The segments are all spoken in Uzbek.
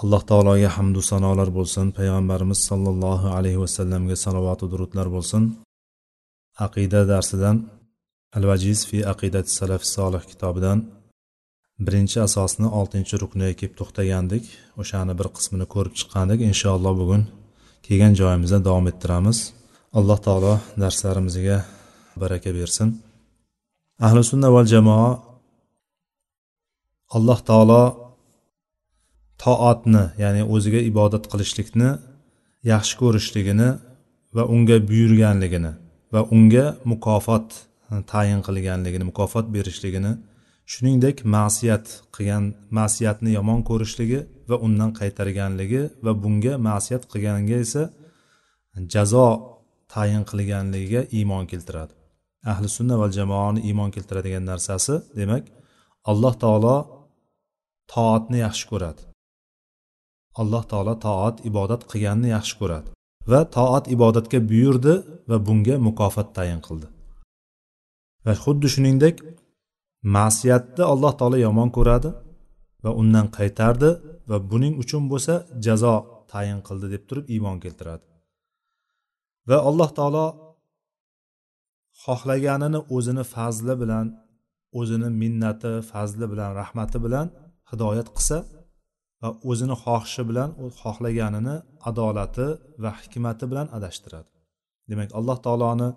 Alloh taologa hamdu sanolar bo'lsin. Payg'ambarimiz sollallohu alayhi vasallamga salovatu durudlar bo'lsin. Aqida darsidan al vajiz fi aqidati salafi solih kitobidan birinchi asosni oltinchi rukniga kelib to'xtagandik. O'shani bir qismini ko'rib chiqqandik. Inshaalloh bugun kelgan joyimizda davom ettiramiz. Alloh taolo darslarimizga baraka bersin. Ahli sunna val jamoa alloh taolo toatni ya'ni o'ziga ibodat qilishlikni yaxshi ko'rishligini va unga buyurganligini va unga mukofot hm, tayin qilganligini mukofot berishligini shuningdek ma'siyat qilgan ma'siyatni yomon ko'rishligi va undan qaytarganligi va bunga ma'siyat qilganga esa jazo tayin qilganligiga iymon keltiradi. Ahli sunna va jamoani iymon keltiradigan narsasi demak alloh taolo toatni yaxshi ko'radi. Alloh taolo toat ibodat qilganni yaxshi ko'radi va toat ibodatga buyurdi va bunga mukofot tayin qildi. Va xuddi shuningdek ma'siyatni alloh taolo yomon ko'radi va undan qaytardi va buning uchun bo'lsa jazo tayin qildi deb turib iymon keltiradi. Va alloh taolo xohlaganini o'zini fazli bilan o'zini minnati fazli bilan rahmati bilan hidoyat qilsa va o'zini xohishi bilan xohlaganini adolati va hikmati bilan adashtiradi. Demak alloh taoloni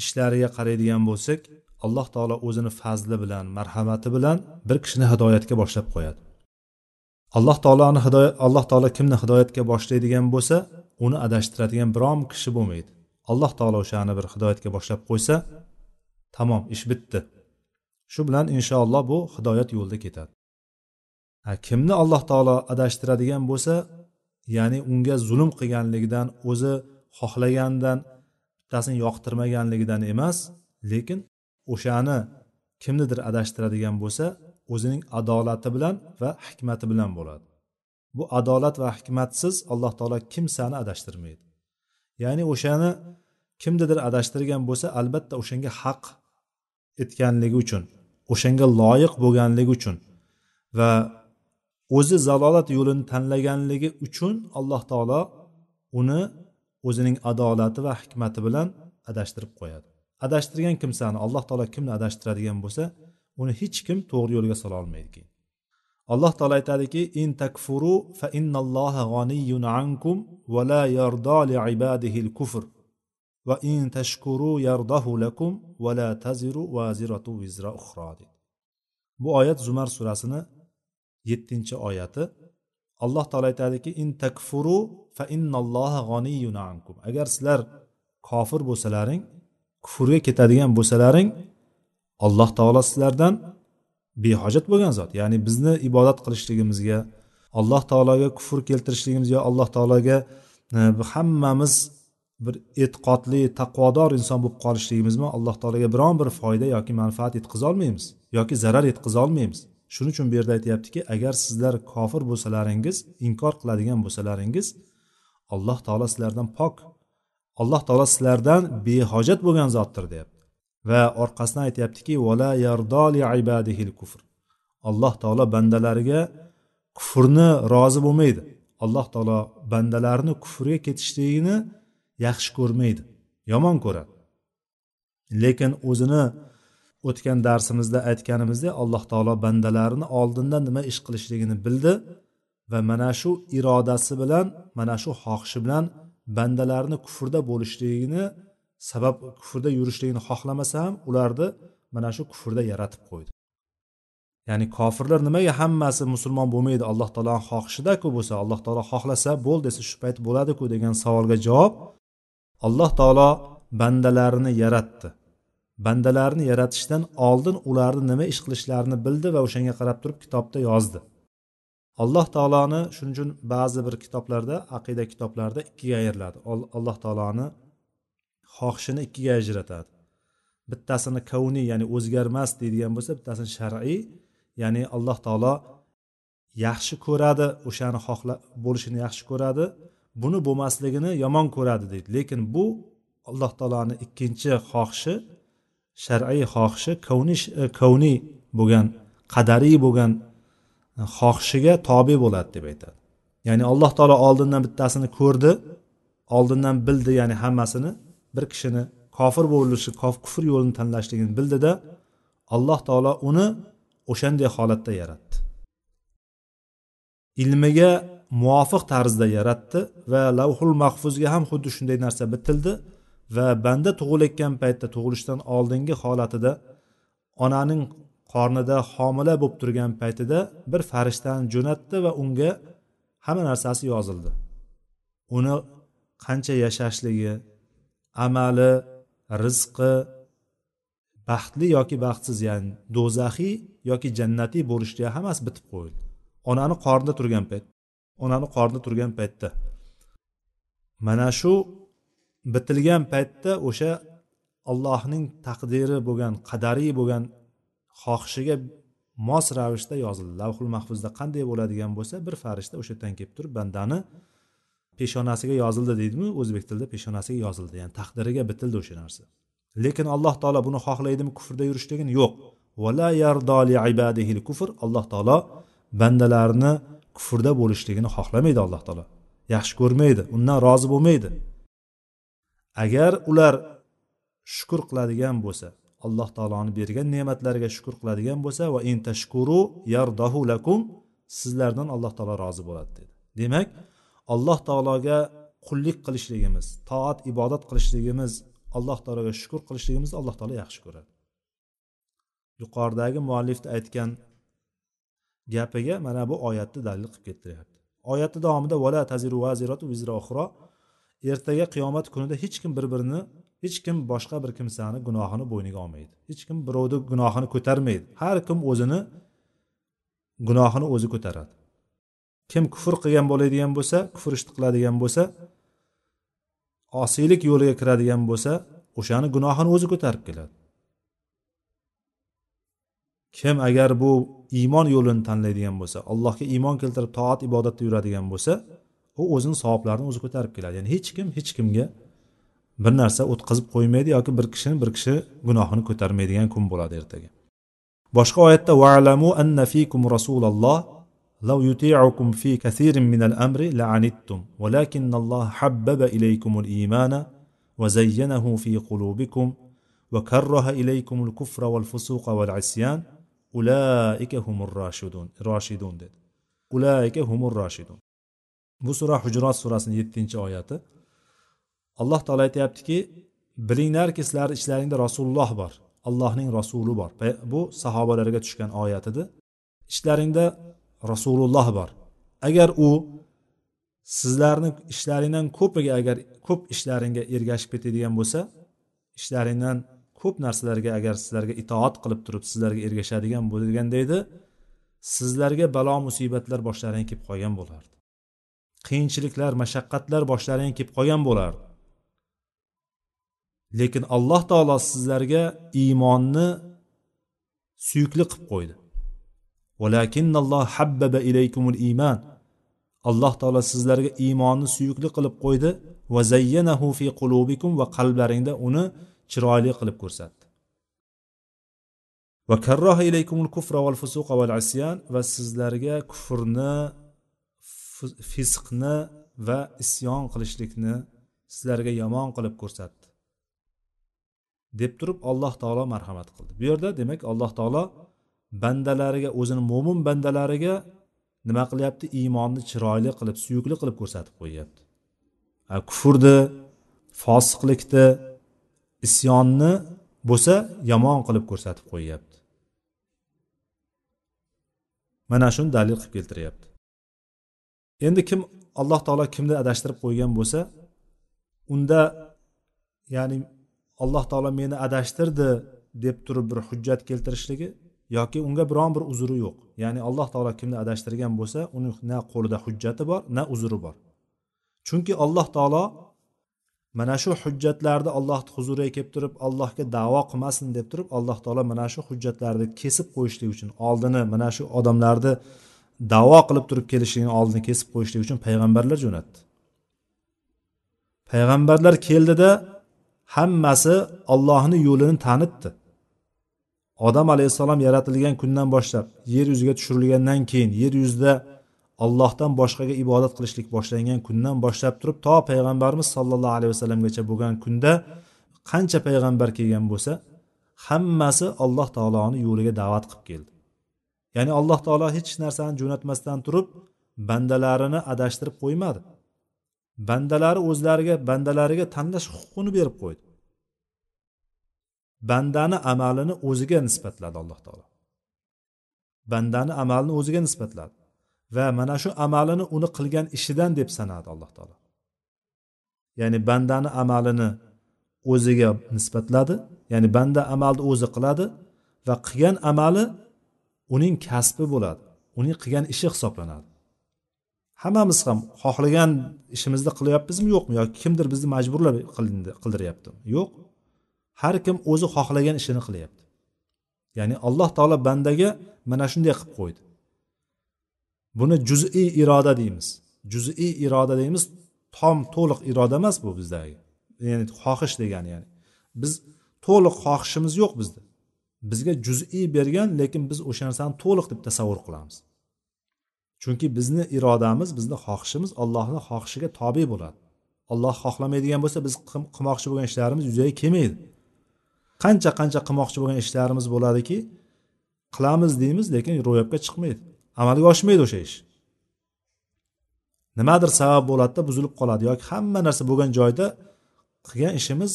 ishlariga qaraydigan bo'lsak alloh taolo o'zini fazli bilan marhamati bilan bir kishini hidoyatga boshlab qo'yadi. Alloh taoloni hidoyat alloh taolo kimni hidoyatga boshlaydigan bo'lsa uni adashtiradigan biron kishi bo'lmaydi. Alloh taolo o'shani bir hidoyatga boshlab qo'ysa tamom ish bitdi. Shu bilan inshaalloh bu hidoyat yo'lida ketadi. Kimni alloh taolo adashtiradigan bo'lsa ya'ni unga zulm qilganligidan o'zi xohlaganidan bittasini yoqtirmaganligidan emas lekin o'shani kimnidir adashtiradigan bo'lsa o'zining adolati bilan va hikmati bilan bo'ladi. Bu adolat va hikmatsiz alloh taolo kimsani adashtirmaydi. Ya'ni o'shani kimnidir adashtirgan bo'lsa albatta o'shanga haq etganligi uchun o'shanga loyiq bo'lganligi uchun va o'zi zalolat yo'lini tanlaganligi uchun alloh taolo uni o'zining adolati va hikmati bilan adashtirib qo'yadi. Adashtirgan kimsani alloh taolo kimni adashtiradigan bo'lsa uni hech kim to'g'ri yo'lga sola olmaydi keyin. Alloh taolo aytadiki in takfuru fa innalloha g'aniyyun ankum va la yardo li ibadihi kufr va in tashkuru yardahu lakum va la taziru vaziratu vizra ukhra. Bu oyat zumar surasini yettinchi oyati alloh taolo aytadiki in takfuru fa innalloha g'oniyun ankum. Agar sizlar kofir bo'lsalaring kufrga ketadigan bo'lsalaring alloh taolo sizlardan behojat bo'lgan zot. Ya'ni bizni ibodat qilishligimizga alloh taologa kufr keltirishligimiz yo alloh taologa e, hammamiz bir e'tiqodli taqvodor inson bo'lib qolishligimiz bilan alloh taologa biron bir foyda yoki manfaat yetkazolmaymiz yoki zarar yetkazolmaymiz shuning uchun bu yerda aytyaptiki agar sizlar kofir bo'lsalaringiz inkor qiladigan bo'lsalaringiz alloh taolo sizlardan pok alloh taolo sizlardan behojat bo'lgan zotdir deyapti. Va orqasidan aytyaptiki vala yardoli ibadihil kufr. Alloh taolo bandalariga kufrni rozi bo'lmaydi. Alloh taolo bandalarni kufrga ketishligini yaxshi ko'rmaydi. Yomon ko'radi. Lekin o'zini o'tgan darsimizda aytganimizdek alloh taolo bandalarini oldindan nima ish qilishligini bildi va mana shu irodasi bilan mana shu xohishi bilan bandalarni kufrda bo'lishligini sabab kufrda yurishligini xohlamasa ham ularni mana shu kufrda yaratib qo'ydi. Ya'ni kofirlar nimaga hammasi musulmon bo'lmaydi alloh taoloni xohishidaku bo'lsa alloh taolo xohlasa bo'l desa shu payt bo'ladiku degan savolga javob alloh taolo bandalarini yaratdi. Bandalarni yaratishdan oldin ularni nima ish qilishlarini bildi va o'shanga qarab turib kitobda yozdi. Alloh taoloni shuning uchun ba'zi bir kitoblarda aqida kitoblarida ikkiga ayriladi. Alloh taoloni xohishini ikkiga ajratadi. Bittasini kavniy ya'ni o'zgarmas deydigan bo'lsa bittasini shar'iy ya'ni alloh taolo yaxshi ko'radi o'shani xohla bo'lishini yaxshi ko'radi buni bo'lmasligini yomon ko'radi deydi. Lekin bu alloh taoloni ikkinchi xohishi shar'iy xohishi kavniy e, kavniy bo'lgan qadariy bo'lgan e, xohishiga tobe bo'ladi deb aytadi. Ya'ni alloh taolo oldindan bittasini ko'rdi oldindan bildi ya'ni hammasini bir kishini kofir bo'lishi kufr yo'lini tanlashligini bildida alloh taolo uni o'shanday holatda yaratdi. Ilmiga muvofiq tarzda yaratdi va lavhul mahfuzga ham xuddi shunday narsa bitildi. Va banda tug'ilayotgan paytda tug'ilishdan oldingi holatida onaning qornida homila bo'lib turgan paytida bir farishtani jo'natdi va unga hamma narsasi yozildi. Uni qancha yashashligi amali rizqi baxtli yoki baxtsiz ya'ni do'zaxiy yoki jannatiy bo'lishligi hammasi bitib qo'yildi. Onani qornida turgan payt onani qornida turgan paytda. Mana shu bitilgan paytda o'sha allohning taqdiri bo'lgan qadariy bo'lgan xohishiga mos ravishda yozildi. Lavhul mahfuzda qanday bo'ladigan bo'lsa bir farishta o'sha yerdan kelib turib bandani peshonasiga yozildi deydimi? O'zbek tilida peshonasiga yozildi ya'ni taqdiriga bitildi o'sha narsa. Lekin alloh taolo buni xohlaydimi? Kufrda yurishligini yo'q. Vala yardoli ibadihil kufr. Alloh taolo bandalarni kufrda bo'lishligini xohlamaydi alloh taolo. Yaxshi ko'rmaydi undan rozi bo'lmaydi. Agar ular shukur qiladigan bo'lsa alloh taoloni bergan ne'matlariga shukur qiladigan bo'lsa va in tashkuru yardahu lakum sizlardan alloh taolo rozi bo'ladi dedi. Demak alloh taologa qullik qilishligimiz toat ibodat qilishligimiz alloh taologa shukur qilishligimizni alloh taolo yaxshi ko'radi. Yuqoridagi muallifni aytgan gapiga mana bu oyatni dalil qilib keltiryapti. Oyatni davomida vala taziru vaziratu vizra uxro ertaga qiyomat kunida hech kim bir birini hech kim boshqa bir kimsani gunohini bo'yniga olmaydi. Hech kim birovni gunohini ko'tarmaydi. Har kim o'zini gunohini o'zi ko'taradi. Kim kufr qilgan bo'ladigan bo'lsa kufr ishni qiladigan bo'lsa osiylik yo'liga kiradigan bo'lsa o'shani gunohini o'zi ko'tarib keladi. Kim agar bu iymon yo'lini tanlaydigan bo'lsa allohga iymon keltirib toat ibodatda yuradigan bo'lsa u o'zini savoblarini o'zi ko'tarib keladi ya'ni hech kim hech kimga bir narsa o'tkazib qo'ymaydi yoki bir kishini bir kishi gunohini ko'tarmaydigan kun bo'ladi ertaga boshqa oyatda va'lamu anna fikum rasululloh لو يطيعكم في كثير من الأمر لعنتم ولكن الله حبب إليكم الإيمان وزينه في قلوبكم وكره إليكم الكفر والفسوق والعصيان أولئك هم الراشدون راشدون dedi ulaika humur roshidun bu sura hujrot surasini yettinchi oyati. Alloh taolo aytyaptiki bilinglarki sizlarni ichlaringda rasululloh bor. Allohning rasuli bor. Bu sahobalarga tushgan oyat edi ichlaringda rasululloh bor. Agar u sizlarni ishlaringdan ko'piga agar ko'p ishlaringga ergashib ketadigan bo'lsa ishlaringdan ko'p narsalarga agar sizlarga itoat qilib turib sizlarga ergashadigan bo'lganda edi sizlarga balo musibatlar boshlaringga kelib qolgan bo'lardi. Qiyinchiliklar mashaqqatlar boshlaringga kelib qolgan bo'lardi lekin alloh taolo sizlarga iymonni suyukli qilib qo'ydi. Habbaba ilaykumul iymon alloh taolo sizlarga iymonni suyukli qilib qo'ydi. Va zayyanahu fi qulubikum va qalblaringda uni chiroyli qilib ko'rsatdi. Va karroha ilaykumul kufra val fusuqa val asyan va sizlarga kufrni fisqni va isyon qilishlikni sizlarga yomon qilib ko'rsatdi. Deb turib alloh taolo marhamat qildi. Bu yerda demak alloh taolo bandalariga o'zini mo'min bandalariga nima qilyapti? Iymonni chiroyli qilib suyukli qilib ko'rsatib qo'yyapti. Kufrni fosiqlikni isyonni bo'lsa yomon qilib ko'rsatib qo'yyapti. Mana shuni dalil qilib keltiryapti. Endi kim alloh taolo kimni adashtirib qo'ygan bo'lsa unda ya'ni alloh taolo meni adashtirdi deb turib bir hujjat keltirishligi yoki unga biron bir uzri yo'q. Ya'ni alloh taolo kimni adashtirgan bo'lsa uni na qo'lida hujjati bor na uzri bor. Chunki alloh taolo mana shu hujjatlarni allohni huzuriga kelib turib allohga davo qilmasin deb turib alloh taolo mana shu hujjatlarni kesib qo'yishlik uchun oldini mana shu odamlarni davo qilib turib kelishligini oldini kesib qo'yishlik uchun payg'ambarlar jo'natdi. Payg'ambarlar keldida hammasi ollohni yo'lini tanitdi. Odam alayhissalom yaratilgan kundan boshlab yer yuziga tushirilgandan keyin yer yuzida allohdan boshqaga ibodat qilishlik boshlangan kundan boshlab turib to payg'ambarimiz sollallohu alayhi vasallamgacha bo'lgan kunda qancha payg'ambar kelgan bo'lsa hammasi alloh taoloni yo'liga da'vat qilib keldi. Ya'ni alloh taolo hech narsani jo'natmasdan turib bandalarini adashtirib qo'ymadi. Bandalari o'zlariga bandalariga tanlash huquqini berib qo'ydi. Bandani amalini o'ziga nisbatladi alloh taolo. Bandani amalini o'ziga nisbatladi va mana shu amalini uni qilgan ishidan deb sanadi alloh taolo. Ya'ni bandani amalini o'ziga nisbatladi ya'ni banda amalni o'zi qiladi va qilgan amali uning kasbi bo'ladi uning qilgan ishi hisoblanadi. Hammamiz ham xohlagan ishimizni qilyapmizmi yo'qmi yoki kimdir bizni majburlab qildiryapti yo'q. Har kim o'zi xohlagan ishini qilyapti. Ya'ni alloh taolo bandaga mana shunday qilib qo'ydi. Buni juz'iy iroda deymiz. Juz'iy iroda deymiz tom to'liq iroda emas bu bizdagi. Ya'ni xohish degani ya'ni biz to'liq xohishimiz yo'q bizda. Bizga juz'iy bergan lekin biz o'sha narsani to'liq deb tasavvur qilamiz. Chunki bizni irodamiz bizni xohishimiz allohni xohishiga tobe bo'ladi. Olloh xohlamaydigan bo'lsa biz qilmoqchi bo'lgan ishlarimiz yuzaga kelmaydi. Qancha qancha qilmoqchi bo'lgan ishlarimiz bo'ladiki qilamiz deymiz lekin ro'yobga chiqmaydi. Amalga oshmaydi o'sha ish. Nimadir sabab bo'ladida buzilib qoladi yoki hamma narsa bo'lgan joyda qilgan ishimiz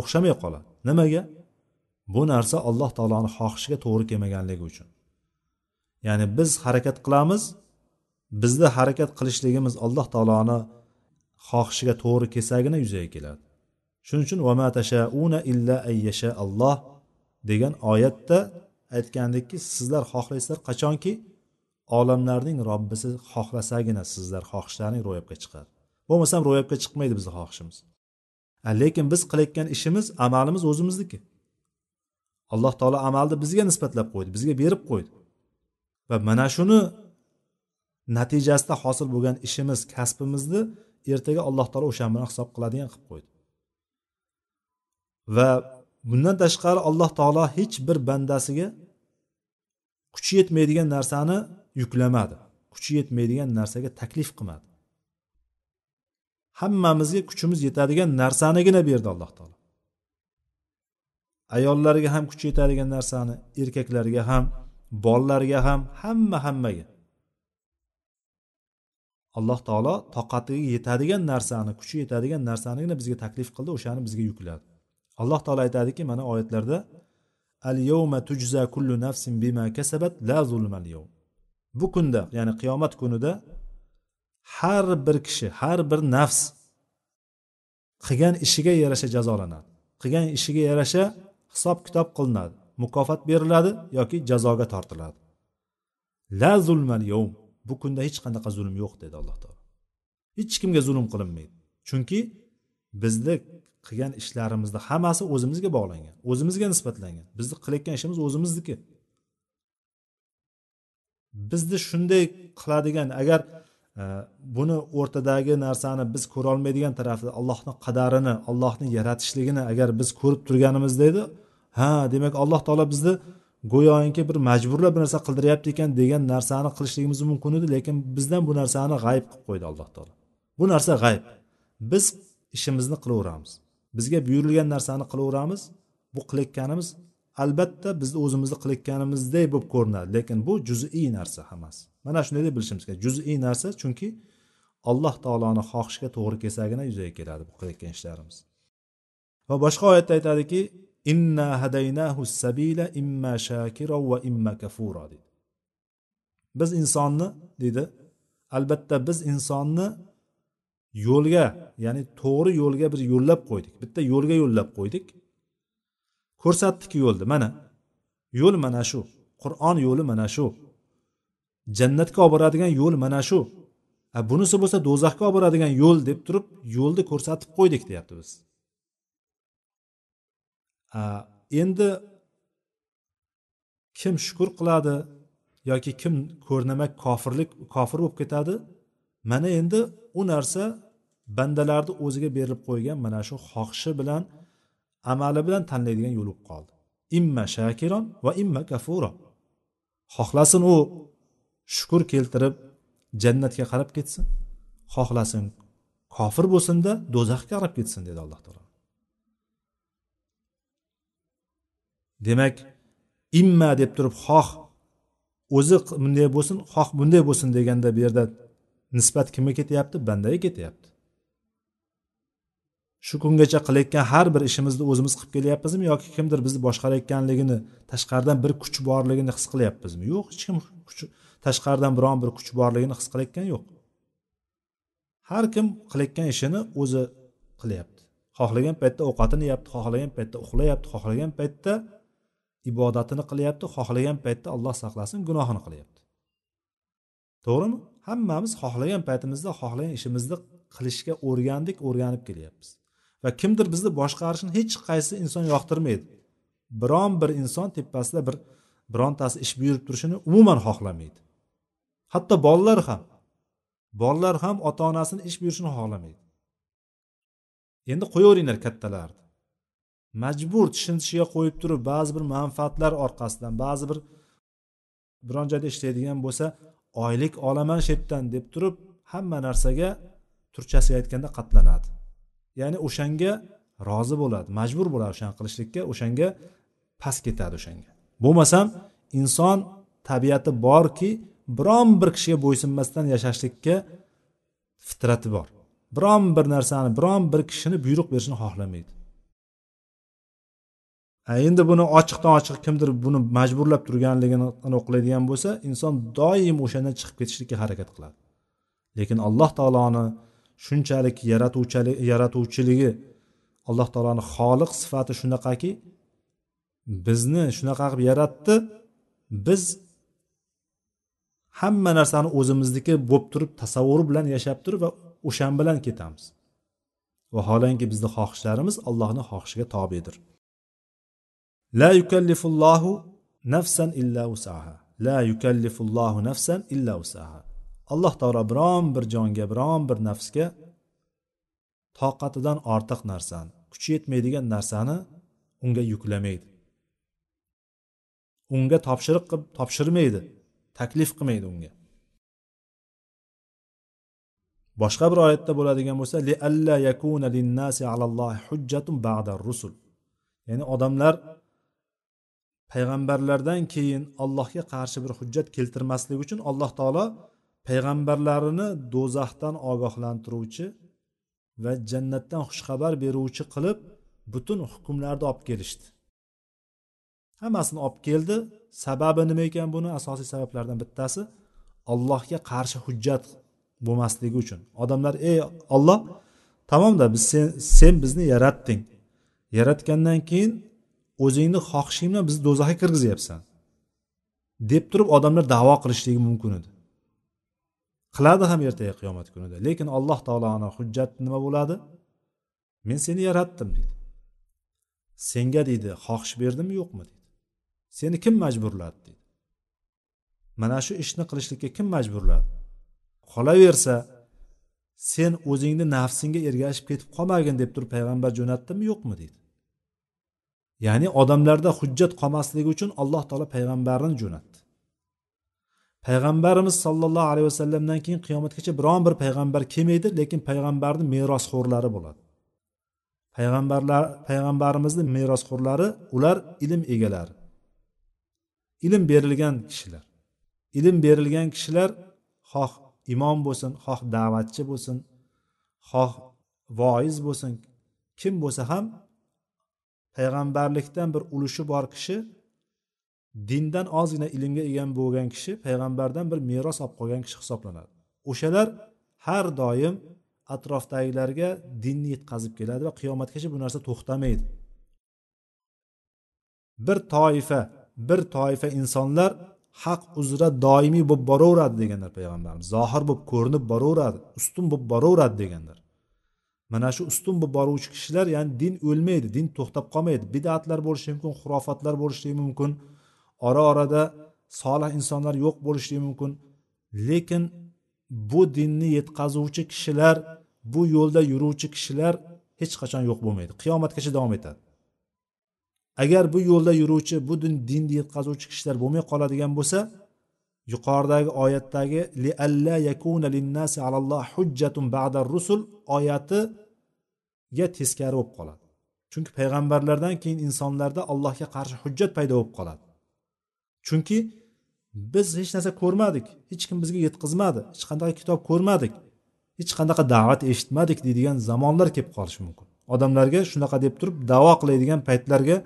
o'xshamay qoladi. Nimaga? Bu narsa alloh taoloni xohishiga to'g'ri kelmaganligi uchun. Ya'ni biz harakat qilamiz bizni harakat qilishligimiz alloh taoloni xohishiga to'g'ri kelsagina yuzaga keladi. Shuning uchun vama tashauna illa ayyasha alloh degan oyatda aytgandikki sizlar xohlaysizlar qachonki olamlarning robbisi xohlasagina sizlar xohishlaring ro'yobga chiqadi. Bo'lmasam ro'yobga chiqmaydi bizni xohishimiz. Lekin biz qilayotgan ishimiz amalimiz o'zimizniki. Alloh taolo amalni bizga nisbatlab qo'ydi bizga berib qo'ydi. Va mana shuni natijasida hosil bo'lgan ishimiz kasbimizni ertaga alloh taolo o'sha bilan hisob qiladigan qilib qo'ydi. Va bundan tashqari alloh taolo hech bir bandasiga kuchi yetmaydigan narsani yuklamadi kuchi yetmaydigan narsaga taklif qilmadi. Hammamizga kuchimiz yetadigan narsanigina berdi alloh taolo. Ayollarga ham kuchi yetadigan narsani erkaklarga ham bolalarga ham hamma hammaga. Alloh taolo toqatiga yetadigan narsani kuchi yetadigan narsanigina bizga taklif qildi o'shani bizga yukladi. Alloh taolo aytadiki mana oyatlarda al yawma tujza kullu nafsin bima kasabat la zulmal yawm bu kunda ya'ni qiyomat kunida har bir kishi har bir nafs qilgan ishiga yarasha jazolanadi. Qilgan ishiga yarasha hisob kitob qilinadi mukofot beriladi yoki jazoga tortiladi. La zulmal yovm bu kunda hech qanaqa zulm yo'q dedi alloh taolo. Hech kimga zulm qilinmaydi. Chunki bizni qilgan ishlarimizni hammasi o'zimizga bog'langan o'zimizga nisbatlangan. Bizni qilayotgan ishimiz o'zimizniki. Bizni shunday qiladigan agar e, buni o'rtadagi narsani biz ko'rolmaydigan tarafida allohni qadarini allohni yaratishligini agar biz ko'rib turganimizda edi ha demak alloh taolo bizni go'yoki bir majburlab bir narsa qildiryapti ekan degan narsani qilishligimiz mumkin edi lekin bizdan bu narsani g'ayb qilib qo'ydi alloh taolo. Bu narsa g'ayb. Biz ishimizni qilaveramiz. Bizga buyurilgan narsani qilaveramiz. Bu qilayotganimiz albatta bizni o'zimizni qilayotganimizdek bo'lib ko'rinadi lekin bu juz'iy narsa hammasi. Mana shunday deb bilishimiz kerak. Juz'iy narsa chunki alloh taoloni xohishiga to'g'ri kelsagina yuzaga keladi bu qilayotgan ishlarimiz va boshqa oyatda aytadiki inna hadaynahu sabila imma shakira va imma kafura dedi. Biz insonni dedi. Albatta biz insonni yo'lga ya'ni to'g'ri yo'lga bir yo'llab qo'ydik. Bitta yo'lga yo'llab qo'ydik. Ko'rsatdik yo'lni mana yo'l mana shu. Qur'on yo'li mana shu. Jannatga olib boradigan yo'l mana shu. Bunisi bo'lsa do'zaxga olib boradigan yo'l deb turib yo'lni ko'rsatib qo'ydik deyapti biz. Endi kim shukur qiladi yoki kim ko'rnamak kofirlik kofir bo'lib ketadi? Mana endi u narsa bandalarni o'ziga berilib qo'ygan mana shu xohishi bilan amali bilan tanlaydigan yo'l bo'lib qoldi. Imma shakiron va imma kafuro. Xohlasin u shukur keltirib jannatga qarab ketsin. Xohlasin kofir bo'lsinda do'zaxga qarab ketsin dedi alloh taolo. Demak imma deb turib xoh o'zi bunday bo'lsin xoh bunday bo'lsin deganda bu yerda nisbat kimga ketyapti? Bandaga ketyapti. Shu kungacha qilayotgan har bir ishimizni o'zimiz qilib kelyapmizmi yoki kimdir bizni boshqarayotganligini tashqaridan bir kuch borligini his qilyapmizmi? Yo'q hech kim kuch tashqaridan biron bir kuch borligini his qilayotgan yo'q. Har kim qilayotgan ishini o'zi qilyapti. Xohlagan paytda ovqatini yeyapti xohlagan paytda uxlayapti xohlagan paytda ibodatini qilyapti xohlagan paytda alloh saqlasin gunohini qilyapti. To'g'rimi? Hammamiz xohlagan paytimizda xohlagan ishimizni qilishga o'rgandik o'rganib kelyapmiz. Va kimdir bizni boshqarishini hech qaysi inson yoqtirmaydi. Biron bir inson tepasida bir birontasi ish buyurib turishini umuman xohlamaydi. Hatto bolalar ham bolalar ham ota onasini ish buyurishini xohlamaydi. Endi qo'yaveringlar kattalarni. Majbur tishini qo'yib turib ba'zi bir manfaatlar orqasidan ba'zi bir biron joyda ishlaydigan bo'lsa oylik olaman shu yerdan deb turib hamma narsaga turkchasiga aytganda qatlanadi. Ya'ni o'shanga rozi bo'ladi majbur bo'ladi o'shani qilishlikka o'shanga past ketadi o'shanga. Bo'lmasam inson tabiati borki biron bir kishiga bo'ysunmasdan yashashlikka fitrati bor. Biron bir narsani biron bir kishini buyruq berishni xohlamaydi. Endi buni ochiqdan ochiq kimdir buni majburlab turganligini aniqlaydigan bo'lsa inson doim o'shandan chiqib ketishlikka harakat qiladi. Lekin alloh taoloni shunchalik yaratuvchilik yaratuvchiligi alloh taoloni xoliq sifati shunaqaki bizni shunaqa qilib yaratdi biz hamma narsani o'zimizniki bo'lib turib tasavvuri bilan yashab turib va o'shan bilan ketamiz. Vaholanki bizni xohishlarimiz allohni xohishiga tobedir. La yukallifullohu nafsan illa usaha la yukallifullohu nafsan illa usaha alloh taolo biron bir jonga biron bir nafsga toqatidan ortiq narsani kuchi yetmaydigan narsani unga yuklamaydi. Unga topshiriq qilib topshirmaydi taklif qilmaydi unga. Boshqa bir oyatda bo'ladigan bo'lsa li alla yakuna linnasi alallohi hujjatun ba'da rusul. Ya'ni odamlar payg'ambarlardan keyin allohga qarshi bir hujjat keltirmaslik uchun alloh taolo payg'ambarlarini do'zaxdan ogohlantiruvchi va jannatdan xushxabar beruvchi qilib butun hukmlarni olib kelishdi. Hammasini olib keldi. Sababi nima ekan buni? Asosiy sabablardan bittasi allohga qarshi hujjat bo'lmasligi uchun. Odamlar ey olloh tamomda biz sen sen bizni yaratding. Yaratgandan keyin o'zingni xohishing bilan bizni do'zaxga kirgizyapsan deb turib odamlar davo qilishligi mumkin edi. Qiladi ham ertaga qiyomat kunida lekin alloh taoloni hujjati nima bo'ladi? Men seni yaratdim deydi senga deydi xohish berdimmi yo'qmi deydi seni kim majburladi deydi mana shu ishni qilishlikka kim majburladi? Qolaversa sen o'zingni nafsingga ergashib ketib qolmagin deb turib payg'ambar jo'natdimi yo'qmi deydi ya'ni odamlarda hujjat qolmasligi uchun alloh taolo payg'ambarini jo'natdi. Payg'ambarimiz sollallohu alayhi vasallamdan keyin qiyomatgacha biron bir payg'ambar kelmaydi lekin payg'ambarni merosxo'rlari bo'ladi. Payg'ambarlar payg'ambarimizni merosxo'rlari ular ilm egalari. Ilm berilgan kishilar. Ilm berilgan kishilar xoh imom bo'lsin xoh da'vatchi bo'lsin xoh voiz bo'lsin kim bo'lsa ham payg'ambarlikdan bir ulushi bor kishi dindan ozgina ilmga ega bo'lgan kishi payg'ambardan bir meros olib qolgan kishi hisoblanadi. O'shalar har doim atrofdagilarga dinni yetkazib keladi va qiyomatgacha bu narsa to'xtamaydi. Bir toifa bir toifa insonlar haq uzra doimiy bo'lib boraveradi deganlar payg'ambarimiz. Zohir bo'lib ko'rinib boraveradi ustun bo'lib boraveradi deganlar. Mana shu ustun bo'lib boruvchi kishilar ya'ni din o'lmaydi din to'xtab qolmaydi. Bidatlar bo'lishi mumkin xurofatlar bo'lishligi mumkin ora orada solih insonlar yo'q bo'lishligi mumkin. Lekin bu dinni yetkazuvchi kishilar bu yo'lda yuruvchi kishilar hech qachon yo'q bo'lmaydi. Qiyomatgacha davom etadi. Agar bu yo'lda yuruvchi bu din dinni yetkazuvchi kishilar bo'lmay qoladigan bo'lsa yuqoridagi oyatdagi li alla yakuna linnasi alalloh hujjatun ba'da rusul oyatiga teskari bo'lib qoladi. Chunki payg'ambarlardan keyin insonlarda allohga qarshi hujjat paydo bo'lib qoladi. Chunki biz hech narsa ko'rmadik hech kim bizga yetkazmadi hech qanaqa kitob ko'rmadik hech qanaqa da'vat eshitmadik deydigan zamonlar kelib qolishi mumkin. Odamlarga shunaqa deb turib davo qiladigan paytlarga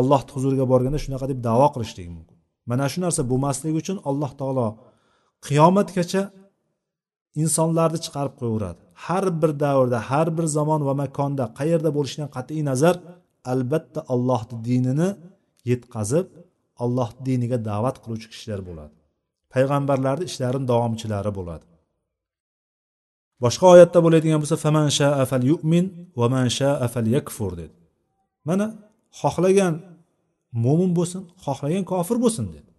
allohni huzuriga borganda shunaqa deb davo qilishligi mumkin. Mana shu narsa bo'lmasligi uchun alloh taolo qiyomatgacha insonlarni chiqarib qo'yaveradi. Har bir davrda har bir zamon va makonda qayerda bo'lishidan qat'iy nazar albatta allohni dinini yetkazib alloh diniga da'vat qiluvchi kishilar bo'ladi. Payg'ambarlarni ishlarini davomchilari bo'ladi. Boshqa oyatda bo'ladigan bo'lsa faman shaa fal yu'min va man shaa fal yakfur dedi. Mana xohlagan mo'min bo'lsin xohlagan kofir bo'lsin dedi.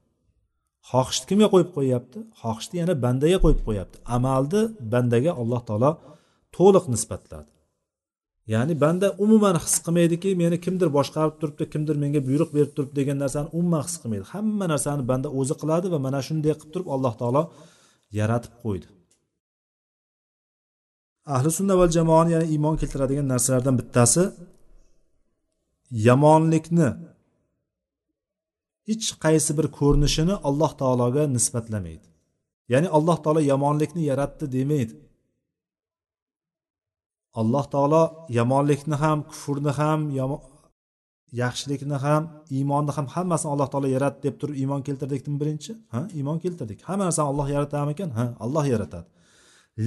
Xohishni kimga qo'yib qo'yyapti? Xohishni yana bandaga qo'yib qo'yyapti. Amalni bandaga alloh taolo to'liq nisbatladi. Ya'ni banda umuman his qilmaydiki meni kimdir boshqarib turibdi kimdir menga buyruq berib turibdi degan narsani umuman his qilmaydi. Hamma narsani banda o'zi qiladi va mana shunday qilib turib alloh taolo yaratib qo'ydi. Ahli sunna va jamoani ya'ni iymon keltiradigan narsalardan bittasi yomonlikni hech qaysi bir ko'rinishini alloh taologa nisbatlamaydi. Ya'ni alloh taolo yomonlikni yaratdi demaydi. Alloh taolo yomonlikni ham kufrni ham yaxshilikni ham iymonni ham hammasini alloh taolo yaratdi deb turib iymon keltirdikmi birinchi? Ha iymon keltirdik. Hamma narsani olloh yaratadimikan ha alloh yaratadi.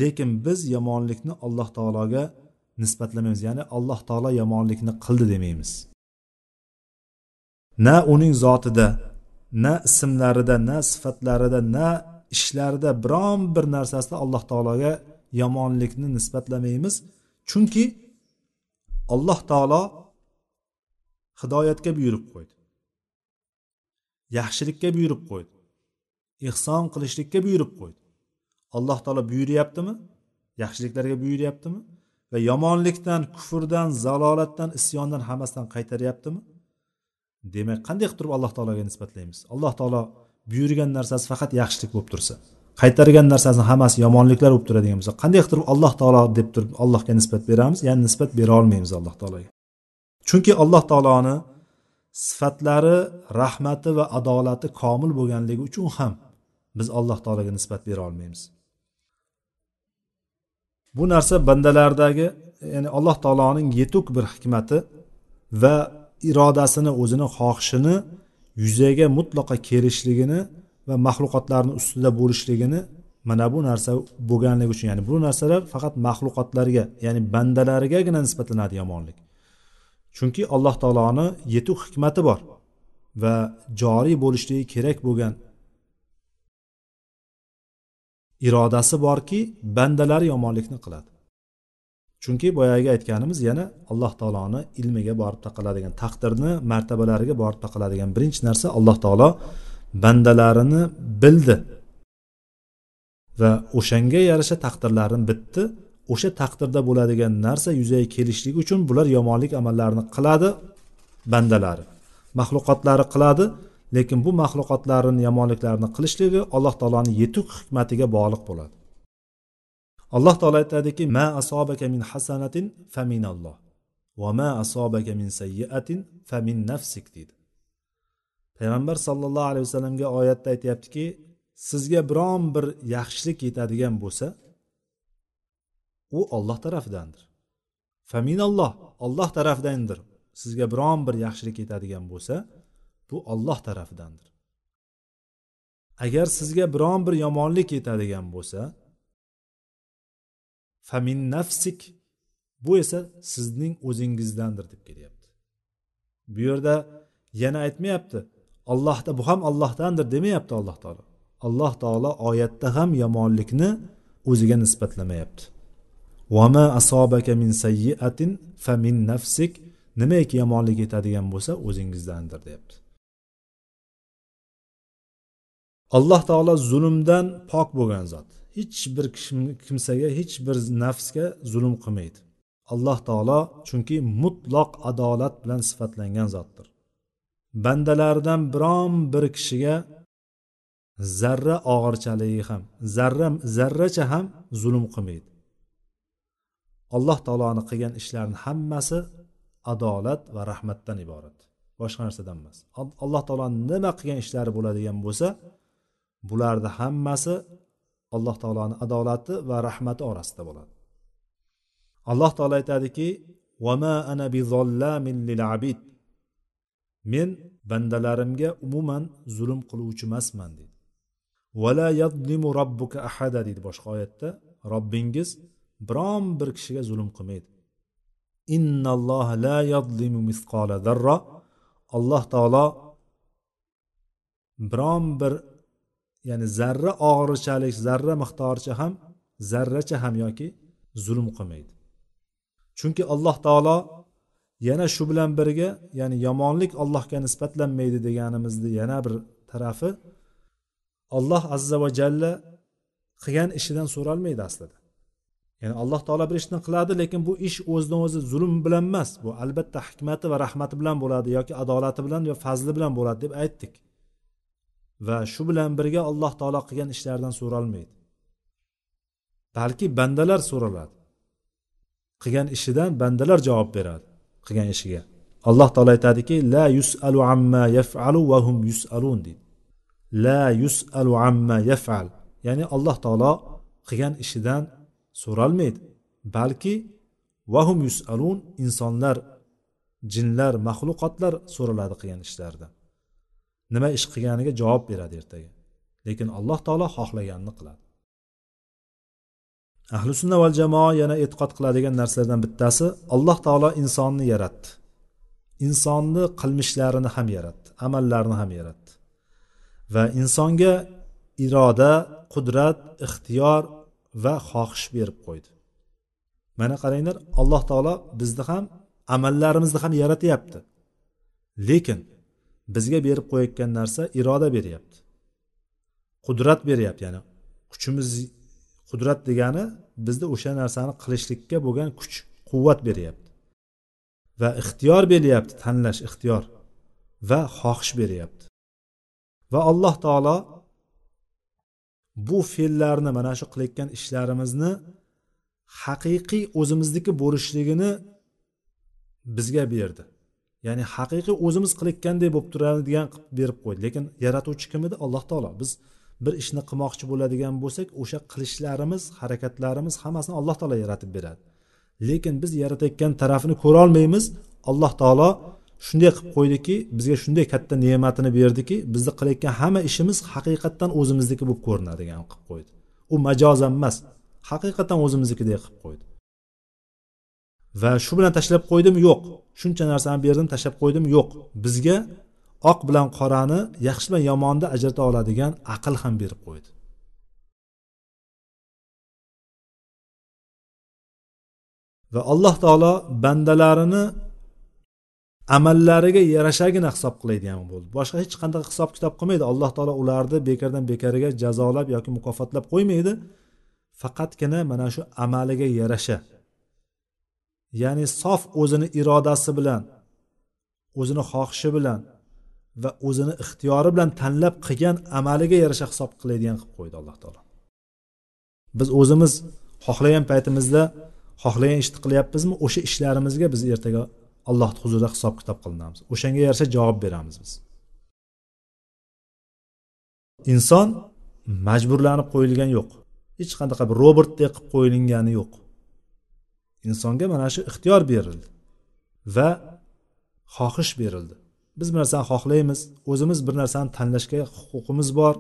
Lekin biz yomonlikni alloh taologa nisbatlamaymiz. Ya'ni alloh taolo yomonlikni qildi demaymiz. Na uning zotida na ismlarida na sifatlarida na ishlarida biron bir narsasida alloh taologa yomonlikni nisbatlamaymiz. Chunki alloh taolo hidoyatga buyurib qo'ydi. Yaxshilikka buyurib qo'ydi. Ehson qilishlikka buyurib qo'ydi. Alloh taolo buyuryaptimi? Yaxshiliklarga buyuryaptimi? Va yomonlikdan kufrdan zalolatdan isyondan hammasidan qaytaryaptimi? Demak qanday qilib turib alloh taologa nisbatlaymiz? Alloh taolo buyurgan narsasi faqat yaxshilik bo'lib tursa qaytargan narsasini hammasi yomonliklar bo'lib turadigan bo'lsa qanday qilib turib alloh taolo deb turib allohga nisbat beramiz? Ya'ni nisbat bera olmaymiz alloh taologa. Chunki alloh taoloni sifatlari rahmati va adolati komil bo'lganligi uchun ham biz alloh taologa nisbat bera olmaymiz. Bu narsa bandalardagi ya'ni alloh taoloning yetuk bir hikmati va irodasini o'zini xohishini yuzaga mutlaqo kelishligini va maxluqotlarni ustida bo'lishligini mana bu narsa bo'lganligi uchun ya'ni bu narsalar faqat maxluqotlarga ya'ni bandalarigagina nisbatlanadi yomonlik. Chunki alloh taoloni yetuk hikmati bor va joriy bo'lishligi kerak bo'lgan irodasi borki bandalari yomonlikni qiladi. Chunki boyagi aytganimiz yana alloh taoloni ilmiga borib taqaladigan taqdirni martabalariga borib taqaladigan birinchi narsa alloh taolo bandalarini bildi. Va o'shanga yarasha taqdirlarini bitdi. O'sha taqdirda bo'ladigan narsa yuzaga kelishligi uchun bular yomonlik amallarini qiladi bandalari. Maxluqotlari qiladi lekin bu maxluqotlarni yomonliklarini qilishligi alloh taoloni yetuk hikmatiga bog'liq bo'ladi. Alloh taolo aytadiki ma asobaka min hasanatin faminalloh va ma asobaka min sayyiatin famin nafsik deydi payg'ambar sollallohu alayhi vasallamga oyatda aytyaptiki sizga biron bir yaxshilik yetadigan bo'lsa u olloh tarafidandir. Faminalloh olloh tarafidandir sizga biron bir yaxshilik yetadigan bo'lsa bu olloh tarafidandir. Agar sizga biron bir yomonlik yetadigan bo'lsa famin nafsik bu esa sizning o'zingizdandir deb kelyapti. Bu yerda yana aytmayapti allohda bu ham allohdandir demayapti alloh taolo. Alloh taolo oyatda ham yomonlikni o'ziga nisbatlamayapti. Vama asobaka min sayyiatin fa min nafsik nimaiki yomonlik yetadigan bo'lsa o'zingizdandir deyapti. Alloh taolo zulmdan pok bo'lgan zot. Hech bir kimsaga hech bir nafsga zulm qilmaydi. Alloh taolo chunki mutloq adolat bilan sifatlangan zotdir. Bandalaridan biron bir kishiga zarra og'irchaligi ham zarra zarracha ham zulm qilmaydi. Alloh taoloni qilgan ishlarini hammasi adolat va rahmatdan iborat. Boshqa narsadan emas. Alloh taoloni nima qilgan ishlari bo'ladigan bo'lsa bularni hammasi alloh taoloni adolati va rahmati orasida bo'ladi. Alloh taolo aytadiki ana lil abid men bandalarimga umuman zulm qiluvchi emasman deydi vala yadlimu robbuka ahada deydi boshqa oyatda. Robbingiz biron bir kishiga zulm qilmaydi. Innalloh la yadlimu misqola zarra alloh taolo biron bir ya'ni zarra og'irchalik zarra miqdoricha ham zarracha ham yoki zulm qilmaydi. Chunki alloh taolo yana shu bilan birga ya'ni yomonlik allohga nisbatlanmaydi deganimizni yana bir tarafi alloh azza va jalla qilgan ishidan so'ralmaydi aslida. Ya'ni alloh taolo bir ishni qiladi lekin bu ish o'zidan o'zi zulm bilan emas bu albatta hikmati va rahmati bilan bo'ladi yoki adolati bilan yo fazli bilan bo'ladi deb aytdik. Va shu bilan birga alloh taolo qilgan ishlaridan so'ralmaydi. Balki bandalar so'raladi. Qilgan ishidan bandalar javob beradi qilgan ishiga. Alloh taolo aytadiki la yusalu amma yafalu va hum yusalun deydi. La yusalu amma yafal. Ya'ni alloh taolo qilgan ishidan so'ralmaydi. Balki vahum yusalun insonlar jinlar maxluqotlar so'raladi qilgan ishlaridan nima ish qilganiga javob beradi ertaga. Lekin alloh taolo xohlaganini qiladi. Ahli sunna val jamoa yana e'tiqod qiladigan narsalardan bittasi alloh taolo insonni yaratdi. Insonni qilmishlarini ham yaratdi amallarini ham yaratdi. Va insonga iroda qudrat ixtiyor va xohish berib qo'ydi. Mana qaranglar alloh taolo bizni ham amallarimizni ham yaratyapti lekin bizga berib qo'yayotgan narsa iroda beryapti. Qudrat beryapti ya'ni kuchimiz qudrat degani bizda o'sha narsani qilishlikka bo'lgan kuch quvvat beryapti. Va ixtiyor beryapti tanlash ixtiyor va xohish beryapti. Va alloh taolo bu fe'llarni mana shu qilayotgan ishlarimizni haqiqiy o'zimizniki bo'lishligini bizga berdi. Ya'ni haqiqiy o'zimiz qilayotgandek bo'lib turadigan qilib berib qo'ydi. Lekin yaratuvchi kim edi? Alloh taolo. Biz bir ishni qilmoqchi bo'ladigan bo'lsak o'sha qilishlarimiz harakatlarimiz hammasini alloh taolo yaratib beradi. Lekin biz yaratayotgan tarafini ko'rolmaymiz alloh taolo shunday qilib qo'ydiki bizga shunday katta ne'matini berdiki bizni qilayotgan hamma ishimiz haqiqatdan o'zimizniki bo'lib ko'rinadigan qilib qo'ydi. U majozan emas haqiqatdan o'zimiznikidek qilib qo'ydi. Va shu bilan tashlab qo'ydim yo'q. Shuncha narsani berdim tashlab qo'ydim yo'q. Bizga oq bilan qorani yaxshi bilan yomonni ajrata oladigan aql ham berib qo'ydi. Va alloh taolo bandalarini amallariga yarashagina hisob qiladigan bo'ldi. Boshqa hech qanday hisob kitob qilmaydi. Alloh taolo ularni bekardan bekariga jazolab yoki mukofotlab qo'ymaydi. Faqatgina mana shu amaliga yarasha. Ya'ni sof o'zini irodasi bilan o'zini xohishi bilan va o'zini ixtiyori bilan tanlab qilgan amaliga yarasha hisob qiladigan qilib qo'ydi alloh taolo. Biz o'zimiz xohlagan paytimizda xohlagan ishni qilyapmizmi o'sha ishlarimizga biz ertaga alloh huzurida hisob kitob qilinamiz. O'shanga yarasha javob beramiz biz. Inson majburlanib qo'yilgani yo'q. Hech qanaqa bir robotdek qilib qo'yilgani yo'q. Insonga mana shu ixtiyor berildi va xohish berildi. Biz bir narsani xohlaymiz o'zimiz bir narsani tanlashga huquqimiz bor